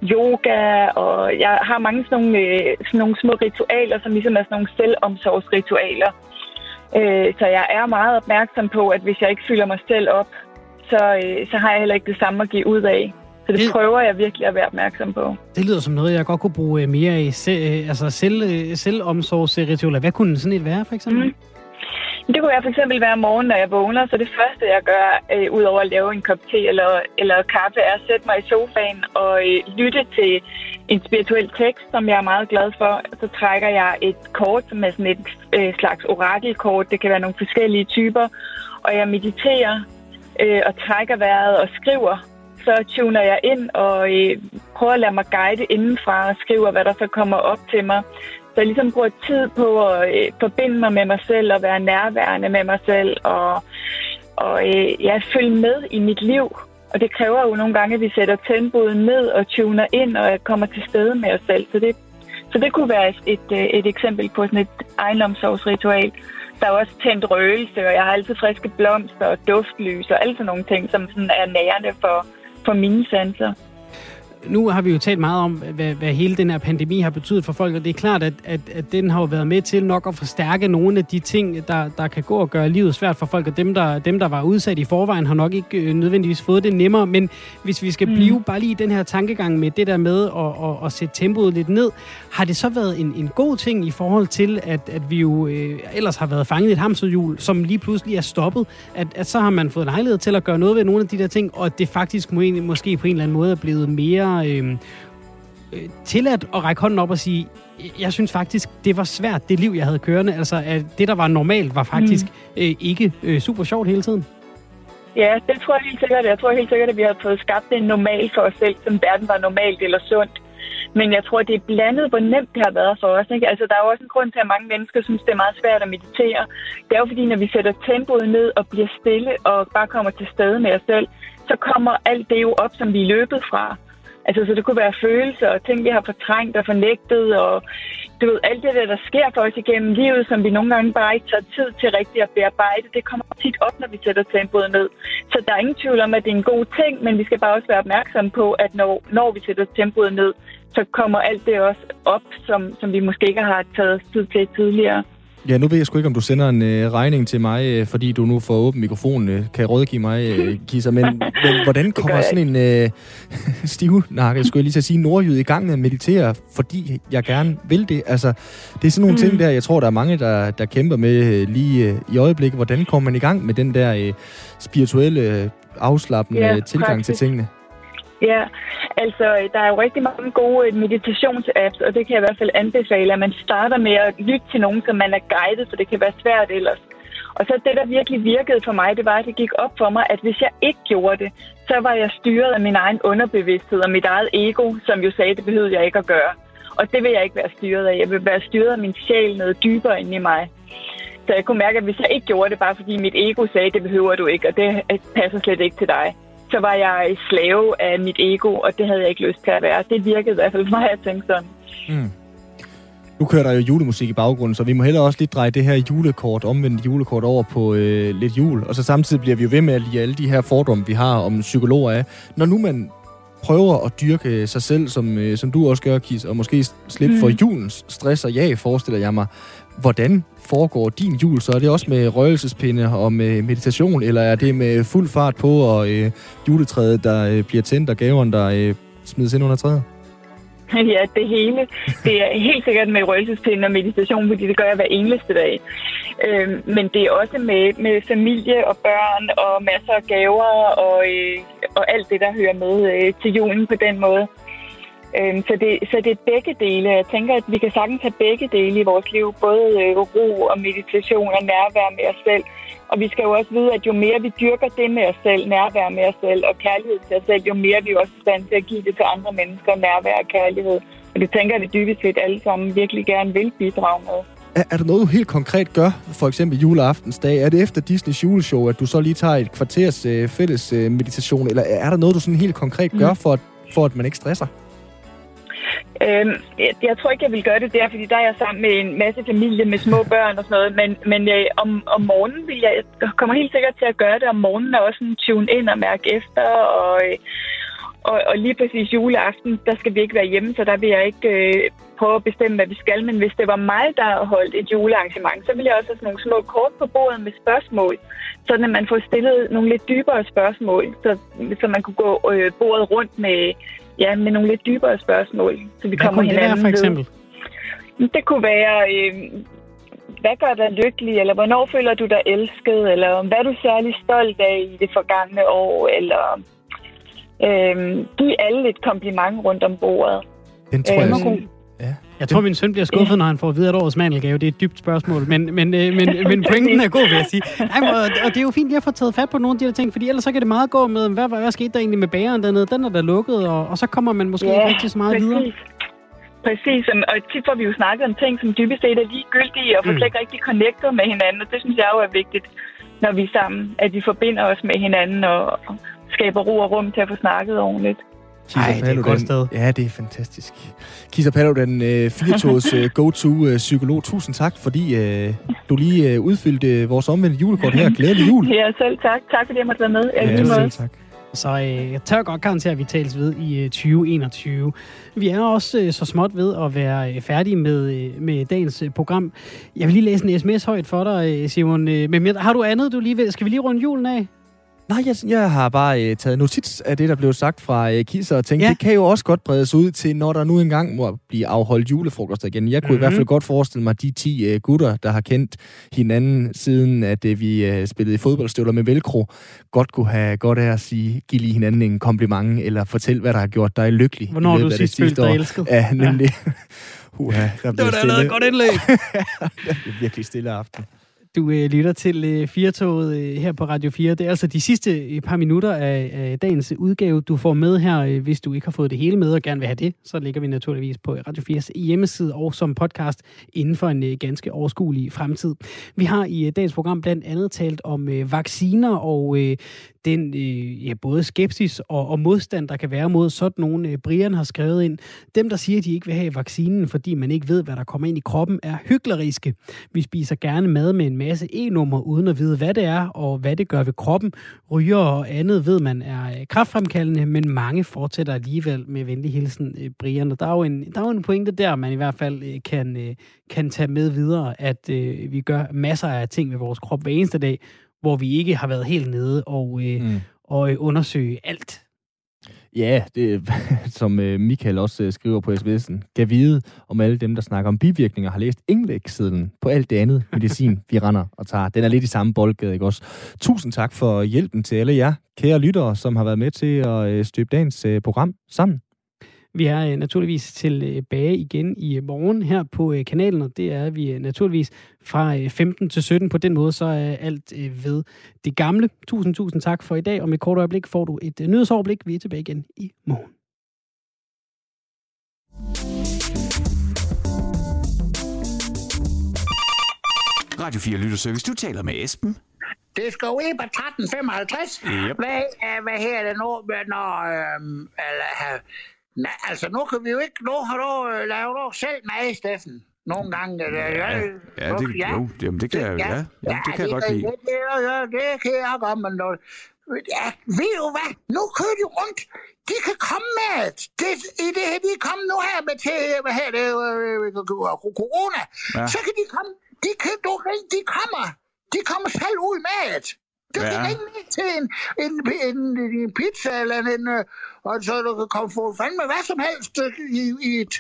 yoga, og jeg har mange sådan nogle, øh, sådan nogle små ritualer, som ligesom er sådan nogle selvomsorgsritualer. Øh, så jeg er meget opmærksom på, at hvis jeg ikke fylder mig selv op, så, øh, så har jeg heller ikke det samme at give ud af. Så det, det prøver jeg virkelig at være opmærksom på. Det lyder som noget, jeg godt kunne bruge mere i se, altså selv, selvomsorgsritualer. Hvad kunne sådan et være, for eksempel? Mm. Det kunne jeg for eksempel være om morgenen, når jeg vågner, så det første, jeg gør, øh, udover at lave en kop te eller, eller kaffe, er at sætte mig i sofaen og øh, lytte til en spirituel tekst, som jeg er meget glad for. Så trækker jeg et kort, som er sådan et øh, slags orakelkort. Det kan være nogle forskellige typer. Og jeg mediterer øh, og trækker vejret og skriver. Så tuner jeg ind og øh, prøver at lade mig guide indenfra og skriver, hvad der så kommer op til mig. Så jeg ligesom bruger tid på at øh, forbinde mig med mig selv og være nærværende med mig selv og, og øh, ja, følge med i mit liv. Og det kræver jo nogle gange, at vi sætter tempoet ned og tuner ind og kommer til stede med os selv. Så det, så det kunne være et, et, øh, et eksempel på sådan et ejendomsovsritual. Der er også tændt røgelse, og jeg har altid friske blomster og duftlys og alle sådan nogle ting, som sådan er nærende for, for mine sanser nu har vi jo talt meget om, hvad, hvad hele den her pandemi har betydet for folk, og det er klart, at, at, at den har jo været med til nok at forstærke nogle af de ting, der, der kan gå og gøre livet svært for folk, og dem der, dem, der var udsat i forvejen, har nok ikke øh, nødvendigvis fået det nemmere. Men hvis vi skal mm. blive bare lige i den her tankegang med det der med at, at, at sætte tempoet lidt ned, har det så været en, en god ting i forhold til, at, at vi jo øh, ellers har været fanget i et hamsterhjul, som lige pludselig er stoppet, at, at så har man fået lejlighed til at gøre noget ved nogle af de der ting, og at det faktisk må, måske på en eller anden måde er blevet mere Øhm, øh, tilladt at række hånden op og sige, jeg synes faktisk, det var svært, det liv, jeg havde kørende. Altså, at det, der var normalt, var faktisk mm. øh, ikke øh, super sjovt hele tiden. Ja, det tror jeg helt sikkert. Jeg tror helt sikkert, at vi har fået skabt en normal for os selv, som verden var normalt eller sundt. Men jeg tror, det er blandet, hvor nemt det har været for os. Ikke? Altså, der er jo også en grund til, at mange mennesker synes, det er meget svært at meditere. Det er jo fordi, når vi sætter tempoet ned og bliver stille og bare kommer til stede med os selv, så kommer alt det jo op, som vi er løbet fra. Altså, så det kunne være følelser og ting, vi har fortrængt og fornægtet, og du ved, alt det der, der sker for os igennem livet, som vi nogle gange bare ikke tager tid til rigtigt at bearbejde, det kommer tit op, når vi sætter tempoet ned. Så der er ingen tvivl om, at det er en god ting, men vi skal bare også være opmærksomme på, at når, når vi sætter tempoet ned, så kommer alt det også op, som, som vi måske ikke har taget tid til tidligere. Ja, nu ved jeg sgu ikke, om du sender en øh, regning til mig, øh, fordi du nu får åbent mikrofonen, øh, kan rådgive mig, øh, Kisa, men, men hvordan kommer sådan en øh, stivnakke, skulle jeg lige til at sige, nordjyd i gang med at meditere, fordi jeg gerne vil det? Altså, det er sådan nogle mm. ting der, jeg tror, der er mange, der, der kæmper med øh, lige øh, i øjeblikket. Hvordan kommer man i gang med den der øh, spirituelle, afslappende ja, tilgang praktisk. til tingene? Ja, altså øh, der er jo rigtig mange gode øh, meditationsapps, og det kan jeg i hvert fald anbefale, at man starter med at lytte til nogen, som man er guidet, for det kan være svært ellers. Og så det, der virkelig virkede for mig, det var, at det gik op for mig, at hvis jeg ikke gjorde det, så var jeg styret af min egen underbevidsthed og mit eget ego, som jo sagde, det behøvede jeg ikke at gøre. Og det vil jeg ikke være styret af. Jeg vil være styret af min sjæl noget dybere ind i mig. Så jeg kunne mærke, at hvis jeg ikke gjorde det, bare fordi mit ego sagde, det behøver du ikke, og det passer slet ikke til dig, så var jeg slave af mit ego, og det havde jeg ikke lyst til at være. Det virkede i hvert fald for mig, at tænke sådan. Mm. Nu kører der jo julemusik i baggrunden, så vi må heller også lige dreje det her julekort, omvendt julekort over på øh, lidt jul. Og så samtidig bliver vi jo ved med at lide alle de her fordomme, vi har om psykologer af. Når nu man prøver at dyrke sig selv, som, øh, som du også gør, Kis, og måske slippe mm. for julens stress og ja, forestiller jeg mig. Hvordan foregår din jul så? Er det også med røgelsespinde og med meditation, eller er det med fuld fart på og øh, juletræet, der øh, bliver tændt, og gaveren, der øh, smides ind under træet? Ja, det hele. Det er helt sikkert med røgelsespinde og meditation, fordi det gør jeg hver eneste dag. Øh, men det er også med, med familie og børn og masser af gaver og, øh, og alt det, der hører med øh, til julen på den måde. Øhm, så, det, så det er begge dele. Jeg tænker, at vi kan sagtens have begge dele i vores liv. Både øh, ro og meditation og nærvær med os selv. Og vi skal jo også vide, at jo mere vi dyrker det med os selv, nærvær med os selv og kærlighed til os selv, jo mere vi også er stand til at give det til andre mennesker, nærvær og kærlighed. Og det tænker jeg, at vi dybest set alle sammen virkelig gerne vil bidrage med. Er, er der noget, du helt konkret gør, for eksempel juleaftensdag? Er det efter Disneys juleshow, at du så lige tager et kvarters øh, fælles øh, meditation? Eller er der noget, du sådan helt konkret gør, mm. for, at, for at man ikke stresser? Øhm, jeg, jeg tror ikke, jeg vil gøre det der, fordi der er jeg sammen med en masse familie med små børn og sådan noget. Men, men øh, om, om morgenen vil jeg, jeg kommer helt sikkert til at gøre det. Om morgenen er også en tune ind og mærke efter og, øh, Og, og lige præcis juleaften, der skal vi ikke være hjemme, så der vil jeg ikke øh, prøve at bestemme, hvad vi skal. Men hvis det var mig, der holdt et julearrangement, så ville jeg også have sådan nogle små kort på bordet med spørgsmål, sådan at man får stillet nogle lidt dybere spørgsmål, så, så man kunne gå øh, bordet rundt med, ja, med nogle lidt dybere spørgsmål. Så vi Hvad kommer kunne det være hinanden for ved. eksempel? Det kunne være, øh, hvad gør dig lykkelig, eller hvornår føler du dig elsket, eller hvad er du særlig stolt af i det forgangne år, eller øh, giv alle et kompliment rundt om bordet. Den tror Øh, jeg... kunne- Ja. Jeg tror, min søn bliver skuffet, når han får at vide, at årets mandelgave, det er et dybt spørgsmål. Men, men, øh, men, men pointen er god, vil jeg sige. Ej, og, og det er jo fint lige at få taget fat på nogle af de her ting, fordi ellers så kan det meget gå med, hvad, hvad, skete der egentlig med bageren dernede? Den er der lukket, og, og så kommer man måske ikke rigtig så meget præcis. videre. Præcis, og- tit får vi jo snakket om ting, som dybest set er ligegyldige, og får Mm. slet ikke rigtig connectet med hinanden, og det synes jeg jo er vigtigt, når vi er sammen, at vi forbinder os med hinanden og, og skaber ro og rum til at få snakket ordentligt. Kisa Ej, det er et Paludan- godt sted. Ja, det er fantastisk. Kisa Paludan, øh, Firtogs øh, go-to-psykolog. Tusind tak, fordi øh, du lige øh, udfyldte vores omvendte julekort her. Glædelig jul. Ja, selv tak. Tak fordi jeg måtte være med. Ja, Ja, selv tak. Så øh, jeg tør godt garantere, at vi tales ved i øh, 2021. Vi er også øh, så småt ved at være øh, færdige med, øh, med dagens øh, program. Jeg vil lige læse en sms højt for dig, øh, Simon. Øh, men har du andet, du lige vil? Skal vi lige runde julen af? Nej, jeg, jeg har bare øh, taget notits af det, der blev sagt fra øh, Kisser, og tænkte, Ja. ja. det kan jo også godt bredes ud til, når der nu engang må blive afholdt julefrokoster igen. Jeg kunne mm-hmm. i hvert Mhm. fald godt forestille mig, de 10 øh, gutter, der har kendt hinanden siden, at øh, vi øh, spillede i fodboldstøvler med velcro, godt kunne have godt af at sige, give lige hinanden en kompliment, eller fortæl, hvad der har gjort dig lykkelig. Hvornår du det sidst følt sidste dig elsket? Ja, nemlig. Uha, der blev stille. godt indlæg. Det blev virkelig stille aften. Du øh, lytter til øh, Firtoget øh, her på Radio 4. Det er altså de sidste øh, par minutter af, af dagens udgave, du får med her. Øh, hvis du ikke har fået det hele med og gerne vil have det, så ligger vi naturligvis på Radio 4's hjemmeside og som podcast inden for en øh, ganske overskuelig fremtid. Vi har i øh, dagens program blandt andet talt om øh, vacciner og øh, den øh, ja, både skepsis og, og modstand, der kan være mod sådan nogle. Øh, Brian har skrevet ind, dem der siger, at de ikke vil have vaccinen, fordi man ikke ved, hvad der kommer ind i kroppen, er hykleriske. Vi spiser gerne mad med en masse e-nummer, uden at vide, hvad det er, og hvad det gør ved kroppen. Ryger og andet ved man er øh, kraftfremkaldende, men mange fortsætter alligevel med venlig hilsen, øh, Brian. Og der er, jo en, der er jo en pointe der, man i hvert fald øh, kan, øh, kan tage med videre, at øh, vi gør masser af ting ved vores krop hver eneste dag, hvor vi ikke har været helt nede og, øh, Mm. og øh, undersøge alt. Ja, det, som øh, Michael også øh, skriver på sms'en, kan vide om alle dem, der snakker om bivirkninger, har læst indlægssiden på alt det andet medicin, vi render og tager. Den er lidt i samme boldgade, ikke også? Tusind tak for hjælpen til alle jer, kære lyttere, som har været med til at støbe dagens program sammen. Vi er øh, naturligvis tilbage igen i øh, morgen her på øh, kanalen, og det er vi øh, naturligvis fra øh, 15 til 17. På den måde så er alt øh, ved det gamle. Tusind, tusind tak for i dag. Om et kort øjeblik får du et øh, nyhedsoverblik. Vi er tilbage igen i morgen. Radio 4 Lytterservice, du taler med Esben. Det skal jo ind på 1355. Yep. Hvad, øh, hvad her det nu, med, når... øhm, eller, øh, nej, altså, nu kan vi jo ikke... Nu har du øh, lavet du selv mad, Steffen. Nogle gange. Øh, ja, Ja, det, jo, jamen, det kan jeg, ja, ja, det kan jeg godt lide. Det, det, det, det kan jeg godt, men... Nu, ja, ved du hvad? Nu kører de rundt. De kan komme med det. det I det her, de kommet nu her med til, hvad her det, øh, corona. Ja. Så kan de komme. De, kan, du, de kommer. De kommer selv ud med det. Du Ja. kan ringe ned til en, en, en, en, pizza eller en, øh, og så du kan komme få fandme hvad som helst øh, i, i et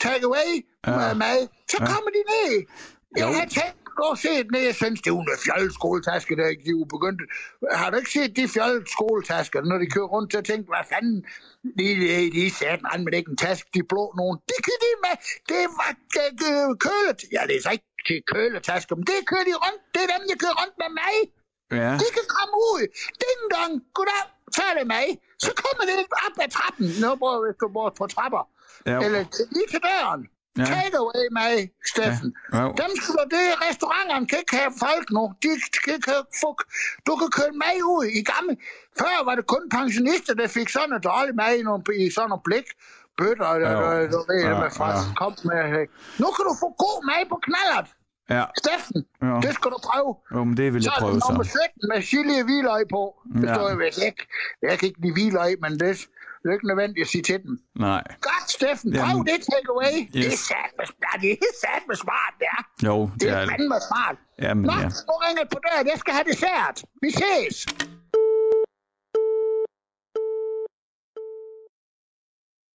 takeaway Ja. ja. mad. Så Ja. kommer de ned. Jeg Jo. har tænkt og set ned, jeg synes, det er jo fjollet skoletaske, der de er jo begyndt. Har du ikke set de skoletasker, når de kører rundt, så tænkte hvad fanden, de, de, de er sat an med ikke en taske, de blå nogen. Det kan de med, det var øh, kølet. Jeg læser ikke til køletasker, men det kører de rundt, det er dem, jeg kører rundt med mig. Ja, De kan komme ud. Ding dong. Goddag. Så er det mig. Så kommer det op ad trappen. Hvis du bor på trapper. ja, Eller lige til døren. Ja. Take away mig, Steffen. ja. Dem skal du, det er restauranterne kan ikke have folk nu. De kan, kan få, du kan køle mad ud i gamle. Før var det kun pensionister, der fik sådan noget dårlig mad i, nogle, i sådan nogle blik. Bøtter, Ja. ja. du ved, Ja, med fra, ja. kom med. øh. Nu kan du få ja. Steffen, Ja. det skal du prøve. Jo, men det vil jeg Så er prøve nummer så. 17 med chili og hvidløg på. Det Ja. står jeg ved. Jeg, jeg kan ikke lide hvidløg, men det Det er ikke nødvendigt at sige til dem. Nej. Godt, Steffen. Prøv Jamen, det takeaway. Yes. Det er satme smart. Det er satme smart, det er. Jo, Det det er er fandme smart. Jamen, Nå, ja. nu ringer på døren. Jeg skal have dessert. Vi ses.